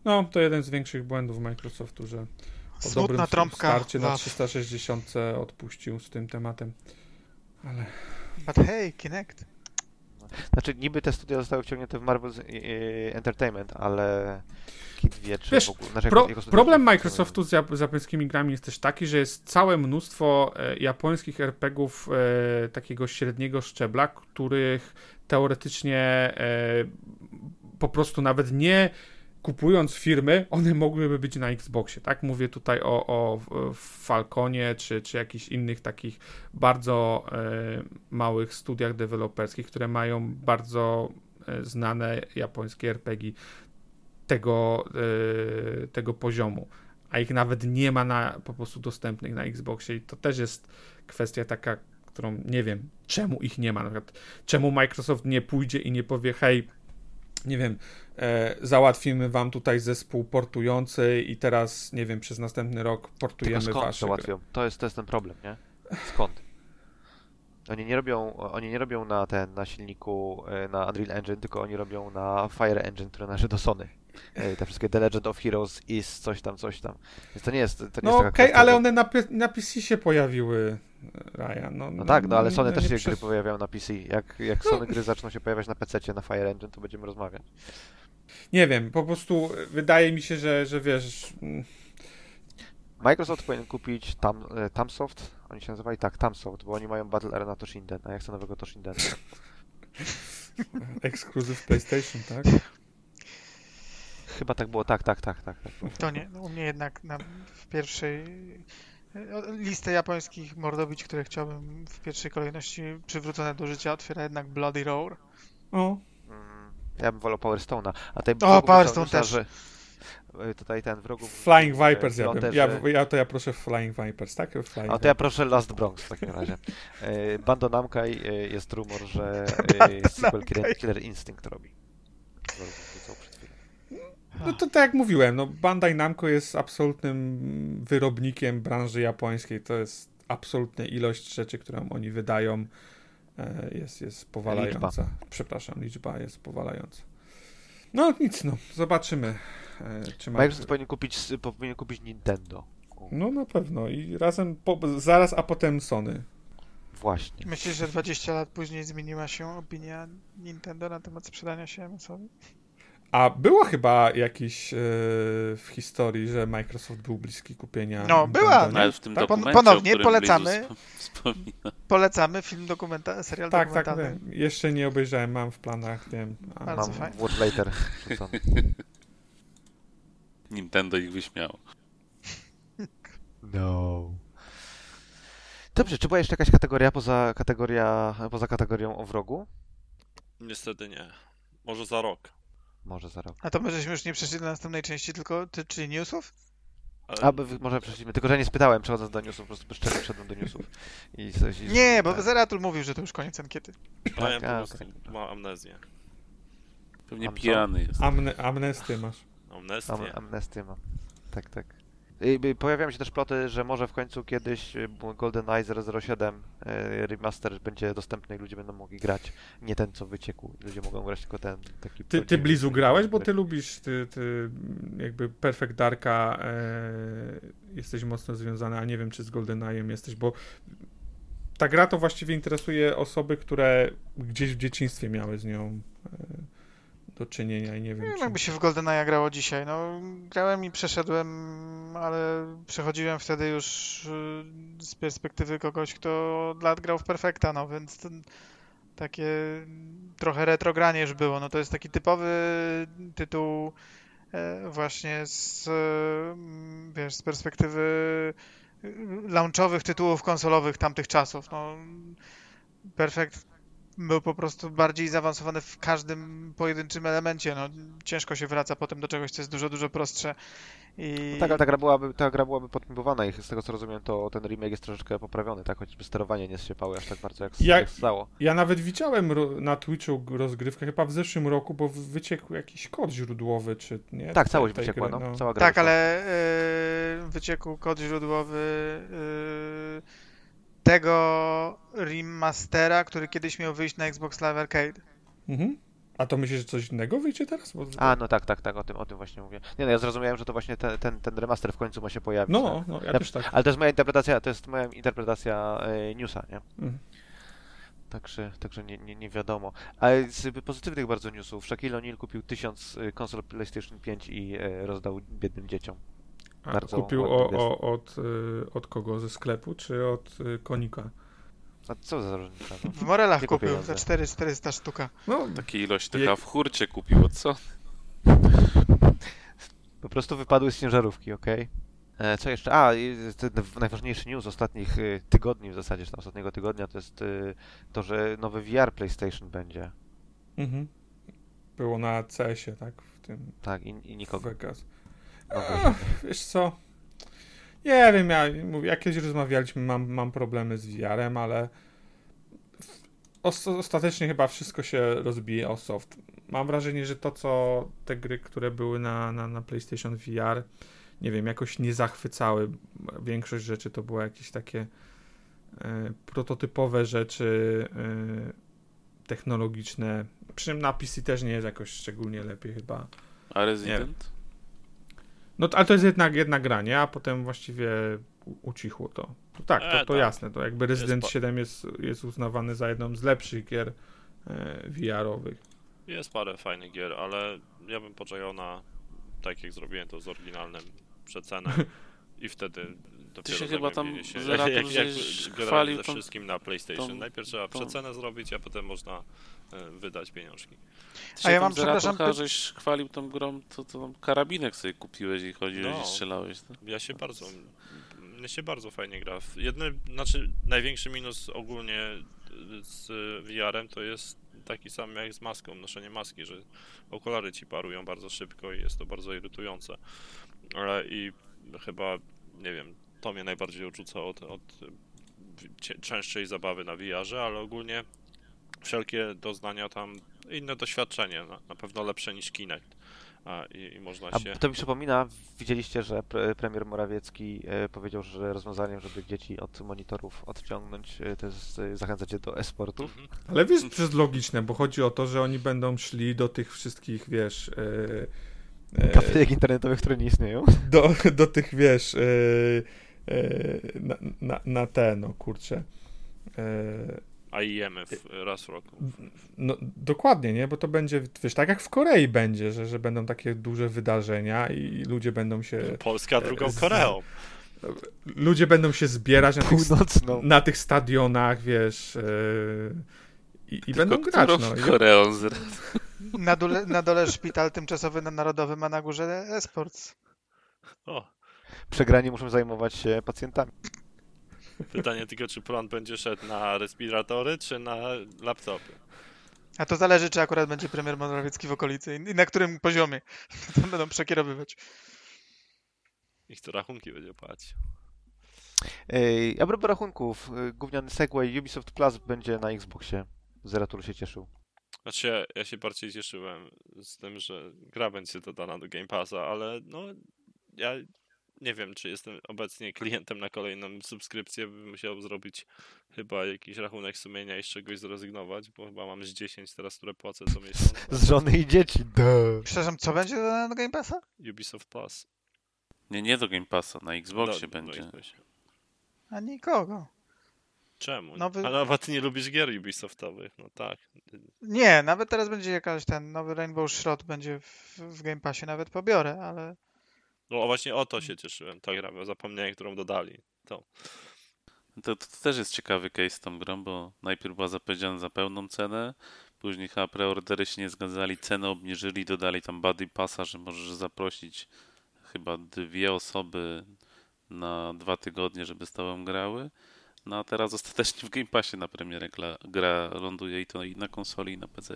No, to jeden z większych błędów Microsoftu, że po dobrym Smutna trąbka. starcie na Wow. 360 odpuścił z tym tematem. Ale But hey, Kinect. Znaczy, niby te studia zostały wciągnięte w Marvel's e, e, Entertainment, ale wie, czy Wiesz, w ogóle... Znaczy, Pro, problem Microsoftu z, jap- z japońskimi grami jest też taki, że jest całe mnóstwo e, japońskich RPGów e, takiego średniego szczebla, których teoretycznie e, po prostu nawet nie kupując firmy, one mogłyby być na Xboxie, tak? Mówię tutaj o, o Falconie, czy, czy jakichś innych takich bardzo e, małych studiach deweloperskich, które mają bardzo e, znane japońskie RPG tego, e, tego poziomu, a ich nawet nie ma na, po prostu dostępnych na Xboxie i to też jest kwestia taka, którą nie wiem, czemu ich nie ma, na przykład czemu Microsoft nie pójdzie i nie powie, hej, nie wiem, e, załatwimy wam tutaj zespół portujący i teraz, nie wiem, przez następny rok Tylko portujemy skąd wasze to jest, to jest ten problem, nie? Skąd? Oni nie robią, oni nie robią na ten, na silniku, e, na Unreal Engine, tylko oni robią na Fire Engine, który należy do Sony. Te wszystkie The Legend of Heroes, Is, coś tam, coś tam. Więc to nie jest, to nie No okej, kwestia, ale one na, na PC się pojawiły, Ryan. No, No tak, no ale Sony też nie się przez- gry pojawiają na PC. Jak, jak Sony gry zaczną się pojawiać na PC, na Fire Engine, to będziemy rozmawiać. Nie wiem, po prostu wydaje mi się, że, że wiesz... mm, Microsoft powinien kupić Tam, e, Tamsoft, oni się nazywali tak, Tamsoft, bo oni mają Battle Arena Toshinden, a ja chcę nowego Toshinden. Ekskluzyw PlayStation, tak? Chyba tak było, tak, tak, tak, tak. tak. To nie, no, u mnie jednak na, w pierwszej e, listę japońskich mordobić, które chciałbym w pierwszej kolejności przywrócone do życia otwiera jednak Bloody Roar. O, Mm, Ja bym wolał Power Stone'a, a tutaj O, Power Stone myślał, że e, tutaj ten wrogów... Flying e, Vipers ja bym, ja, ja to ja proszę Flying Vipers, tak? Flying A to ja proszę Last Bronx w takim razie. E, Bando Namkai e, jest rumor, że e, sequel Killer, Killer Instinct robi. Wrogów wrócą przed chwilą. No to tak jak mówiłem, no Bandai Namco jest absolutnym wyrobnikiem branży japońskiej. To jest absolutna ilość rzeczy, którą oni wydają e, jest, jest powalająca. Przepraszam, liczba jest powalająca. No nic, no, zobaczymy. e, Czy ma... Microsoft powinien kupić, powinien kupić Nintendo. No na pewno i razem, po, zaraz, a potem Sony. Właśnie. Myślisz, że 20 lat później zmieniła się opinia Nintendo na temat sprzedania się MS-owi? A było chyba jakiś e, w historii, że Microsoft był bliski kupienia. No, była? Nawet w tym Tak, ponownie polecamy. Polecamy film dokumenta serial Tak, tak, dokumentalny. wiem. jeszcze nie obejrzałem, mam w planach, wiem. A, Bardzo Mam fajnie. Watch Later. Nintendo ich wyśmiało. No. Dobrze, czy była jeszcze jakaś kategoria poza, kategoria, poza kategorią o wrogu? Niestety nie. Może za rok. Może za rok. A to my żeśmy już nie przeszli do następnej części, tylko ty, czyli newsów? Ale A, może przeszliśmy. Tylko, że nie spytałem, przechodząc do newsów, po prostu bezczelnie wszedłem do newsów. I coś, i, Nie, bo tak. Zeratul mówił, że to już koniec ankiety. A, po prostu okej. ma amnezję. Pewnie Mam co? pijany jest. Amne, amnesty masz. Amnestię. Am, amnestię mam. Tak, tak. I, y, Pojawiają się też ploty, że może w końcu kiedyś y, GoldenEye 007 y, remaster będzie dostępny i ludzie będą mogli grać. Nie ten, co wyciekł. Ludzie mogą grać tylko ten taki... Ty, ty Blizu grałeś, bo ty lubisz, ty, ty jakby Perfect Darka e, jesteś mocno związany, a nie wiem, czy z GoldenEye'em jesteś, bo ta gra to właściwie interesuje osoby, które gdzieś w dzieciństwie miały z nią e, do czynienia i nie Nie wiem, wiem, czy... jakby się w GoldenEye grało dzisiaj. No, grałem i przeszedłem, ale przechodziłem wtedy już y, z perspektywy kogoś, kto od lat grał w Perfecta, no więc ten, takie trochę retrogranie już było. No to jest taki typowy tytuł e, właśnie z, e, wiesz, z perspektywy y, launchowych tytułów konsolowych tamtych czasów. No, Perfect był po prostu bardziej zaawansowany w każdym pojedynczym elemencie. No, ciężko się wraca potem do czegoś, co jest dużo, dużo prostsze. I... Tak, ale ta gra byłaby, ta gra byłaby podpimpowana i z tego co rozumiem, to ten remake jest troszeczkę poprawiony, tak? Chociażby sterowanie nie zsiepały aż tak bardzo jak, Jak- jak stało. Ja nawet widziałem na Twitchu rozgrywkę chyba w zeszłym roku, bo wyciekł jakiś kod źródłowy, czy nie? Tak, całość tej wyciekła, gry, no. Cała gra Tak, wyszła. ale y, wyciekł kod źródłowy y, tego remastera, który kiedyś miał wyjść na Xbox Live Arcade. Mhm. A to myślisz, że coś innego wyjdzie teraz? Bo... A, no tak, tak, tak, o tym, o tym właśnie mówię. Nie no, ja zrozumiałem, że to właśnie ten, ten, ten remaster w końcu ma się pojawić. No, tak? no, ja Ja- też tak. Ale to jest moja interpretacja, to jest moja interpretacja e, newsa, nie? Mhm. Także, także nie, nie, nie wiadomo. Ale z pozytywnych bardzo newsów, Shaquille O'Neal kupił tysiąc e, konsol PlayStation 5 i e, rozdał biednym dzieciom. A bardzo kupił o, o, od, y, od kogo? Ze sklepu, czy od y, konika? A co za różnica? No? W Morelach kupił pieniądze. za 4 400 sztuka. No, Takiej ilości Je- taka w hurcie kupiło, co? Po prostu wypadły z ciężarówki, okej? E, Co jeszcze? A, najważniejszy news ostatnich y, tygodni w zasadzie, czy tam ostatniego tygodnia, to jest to, że nowy VR PlayStation będzie. mhm. Było na CS-ie, tak? W tym Tak, i, i w nikogo. Vegas. Ach, wiesz co? Nie wiem, ja mówię, jak kiedyś rozmawialiśmy, mam, mam problemy z VR-em, ale ostatecznie chyba wszystko się rozbije o soft. mam wrażenie, że to, co te gry, które były na, na, na PlayStation VR, nie wiem, jakoś nie zachwycały. Większość rzeczy to były jakieś takie e, prototypowe rzeczy e, technologiczne. Przy czym na PC też nie jest jakoś szczególnie lepiej chyba. A Resident? No ale to jest jednak jedna gra, nie? A potem właściwie ucichło to. to tak, to, E, to tak. jasne. To jakby Resident pa- 7 jest, jest uznawany za jedną z lepszych gier e, VR-owych. Jest parę fajnych gier, ale ja bym poczekał na tak jak zrobiłem to z oryginalnym przecenę i wtedy dopiero się chyba tam się, Zeratul jak, jak grałem chwalił ze tą- wszystkim na PlayStation. tą- Najpierw trzeba tą- przecenę zrobić, a potem można wydać pieniążki. Ty A ja mam, przepraszam, py- żeś chwalił tą grą, to, to karabinek sobie kupiłeś i chodziłeś No. i strzelałeś. No. Ja się bardzo, mnie się bardzo fajnie gra. Jedny, znaczy największy minus ogólnie z VR-em to jest taki sam jak z maską, noszenie maski, że okulary ci parują bardzo szybko i jest to bardzo irytujące. Ale i chyba, nie wiem, to mnie najbardziej odrzuca od, od cie- częstszej zabawy na VR-ze, ale ogólnie wszelkie doznania tam, inne doświadczenie, na, na pewno lepsze niż Kinect. A, i, I można A się... to mi przypomina, widzieliście, że pre, premier Morawiecki e, powiedział, że rozwiązaniem, żeby dzieci od monitorów odciągnąć, e, to jest e, zachęcać je do e-sportów. Mhm. Ale wiesz, to jest logiczne, bo chodzi o to, że oni będą szli do tych wszystkich, wiesz, e, e, Kafejek internetowych, które nie istnieją. do, do tych, wiesz, e, e, na, na, na te, no kurczę. E, A IMF raz w roku. no, dokładnie, nie? Bo to będzie, wiesz, tak jak w Korei będzie, że, że będą takie duże wydarzenia i ludzie będą się, Polska drugą z- Koreą. ludzie będą się zbierać na tych, Północną. na tych stadionach, wiesz, e, i, i będą grać, no. Koreą z... Na dole, na dole szpital tymczasowy na Narodowym, a na górze esports. O, Przegrani muszą zajmować się pacjentami. Pytanie tylko, czy prąd będzie szedł na respiratory, czy na laptopy. A to zależy, czy akurat będzie premier Morawiecki w okolicy i na którym poziomie to będą przekierowywać. I kto rachunki będzie płacił. Ej, a propos rachunków, y, gówniany Segway Ubisoft Plus będzie na Xboxie. Zeratul się cieszył. Znaczy, ja, ja się bardziej cieszyłem z tym, że gra będzie dodana do Game Passa, ale no, ja nie wiem, czy jestem obecnie klientem na kolejną subskrypcję, bym musiał zrobić chyba jakiś rachunek sumienia i z czegoś zrezygnować, bo chyba mam z 10 teraz, które płacę co miesiąc. Z żony i dzieci. Duh. Przepraszam, co będzie do Game Passa? Ubisoft Plus. Nie, nie do Game Passa, na Xboxie Do- będzie. do Xboxie. A nikogo. Czemu? Nowy- Ale chyba ty nie lubisz gier Ubisoftowych, no tak. Nie, nawet teraz będzie jakaś ten nowy Rainbow Shroud będzie w, w Game Passie, nawet pobiorę, ale No właśnie o to się cieszyłem, ta gra, bo zapomniałem, którą dodali. To. To, to też jest ciekawy case z tą grą, bo najpierw była zapowiedziana za pełną cenę, później chyba preordery się nie zgadzali, cenę obniżyli, dodali tam buddy passa, że możesz zaprosić chyba dwie osoby na dwa tygodnie, żeby z tobą grały. No a teraz ostatecznie w Game Passie na premierę gra, gra ląduje i to i na konsoli i na PC.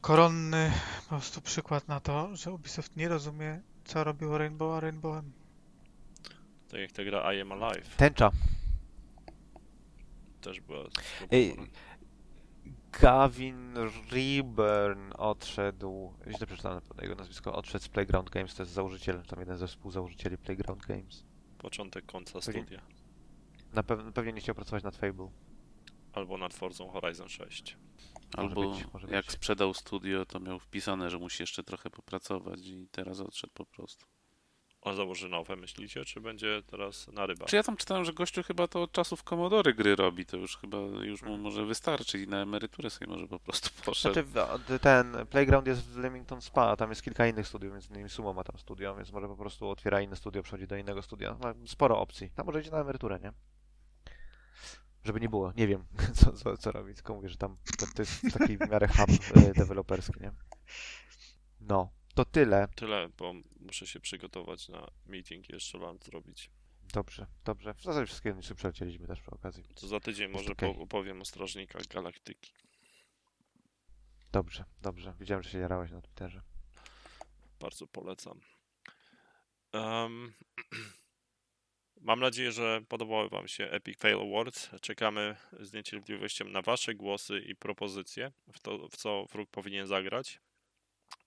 koronny po prostu przykład na to, że Ubisoft nie rozumie, co robiło Rainbow a Rainbowem. Tak jak ta gra I Am Alive Tęcza. też była. Ej. Gavin Reburn odszedł, źle przeczytałem jego nazwisko, odszedł z Playground Games, to jest założyciel, tam jeden ze współzałożycieli Playground Games. Początek końca Pewnie- studia. Na pew- pewnie nie chciał pracować nad Fable. Albo nad Forzą Horizon 6. Albo być, może jak być. sprzedał studio, to miał wpisane, że musi jeszcze trochę popracować i teraz odszedł po prostu. On założy nowe, myślicie, czy będzie teraz na rybach? Czy ja tam czytałem, że gościu chyba to od czasów Commodore gry robi, to już chyba już mu może wystarczy i na emeryturę sobie może po prostu poszedł. Znaczy w- od- ten Playground jest w Leamington Spa, a tam jest kilka innych studiów, między innymi Sumo ma tam studio, więc może po prostu otwiera inne studio, przechodzi do innego studia. Ma sporo opcji. Tam może idzie na emeryturę, nie? Żeby nie było, nie wiem co, co, co robić, tylko mówię, że tam to, to jest taki w miarę hub e, deweloperski, nie? No, to tyle. Tyle, bo muszę się przygotować na meeting i jeszcze lunch zrobić. Dobrze, dobrze. W zasadzie wszystkie newsy przelecieliśmy też przy okazji. To za tydzień może okej. po- opowiem o Strażnikach Galaktyki. Dobrze, dobrze. Widziałem, że się jarałeś na Twitterze. Bardzo polecam. Em, Mam nadzieję, że podobały Wam się Epic Fail Awards. Czekamy z niecierpliwością na Wasze głosy i propozycje, w, to, w co wróg powinien zagrać.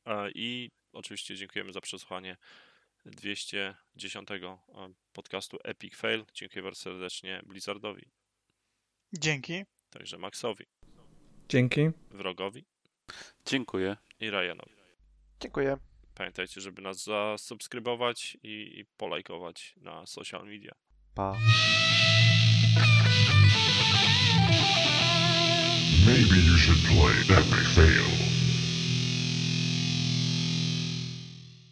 E, I oczywiście dziękujemy za przesłuchanie 210 e, podcastu Epic Fail. Dziękuję bardzo serdecznie Blizzardowi, Dzięki. także Maxowi, Dzięki. Wrogowi Dziękuję. i Ryanowi. Dziękuję. Pamiętajcie, żeby nas zasubskrybować i, i polajkować na social media. Pa. Maybe you should play Epic Fail.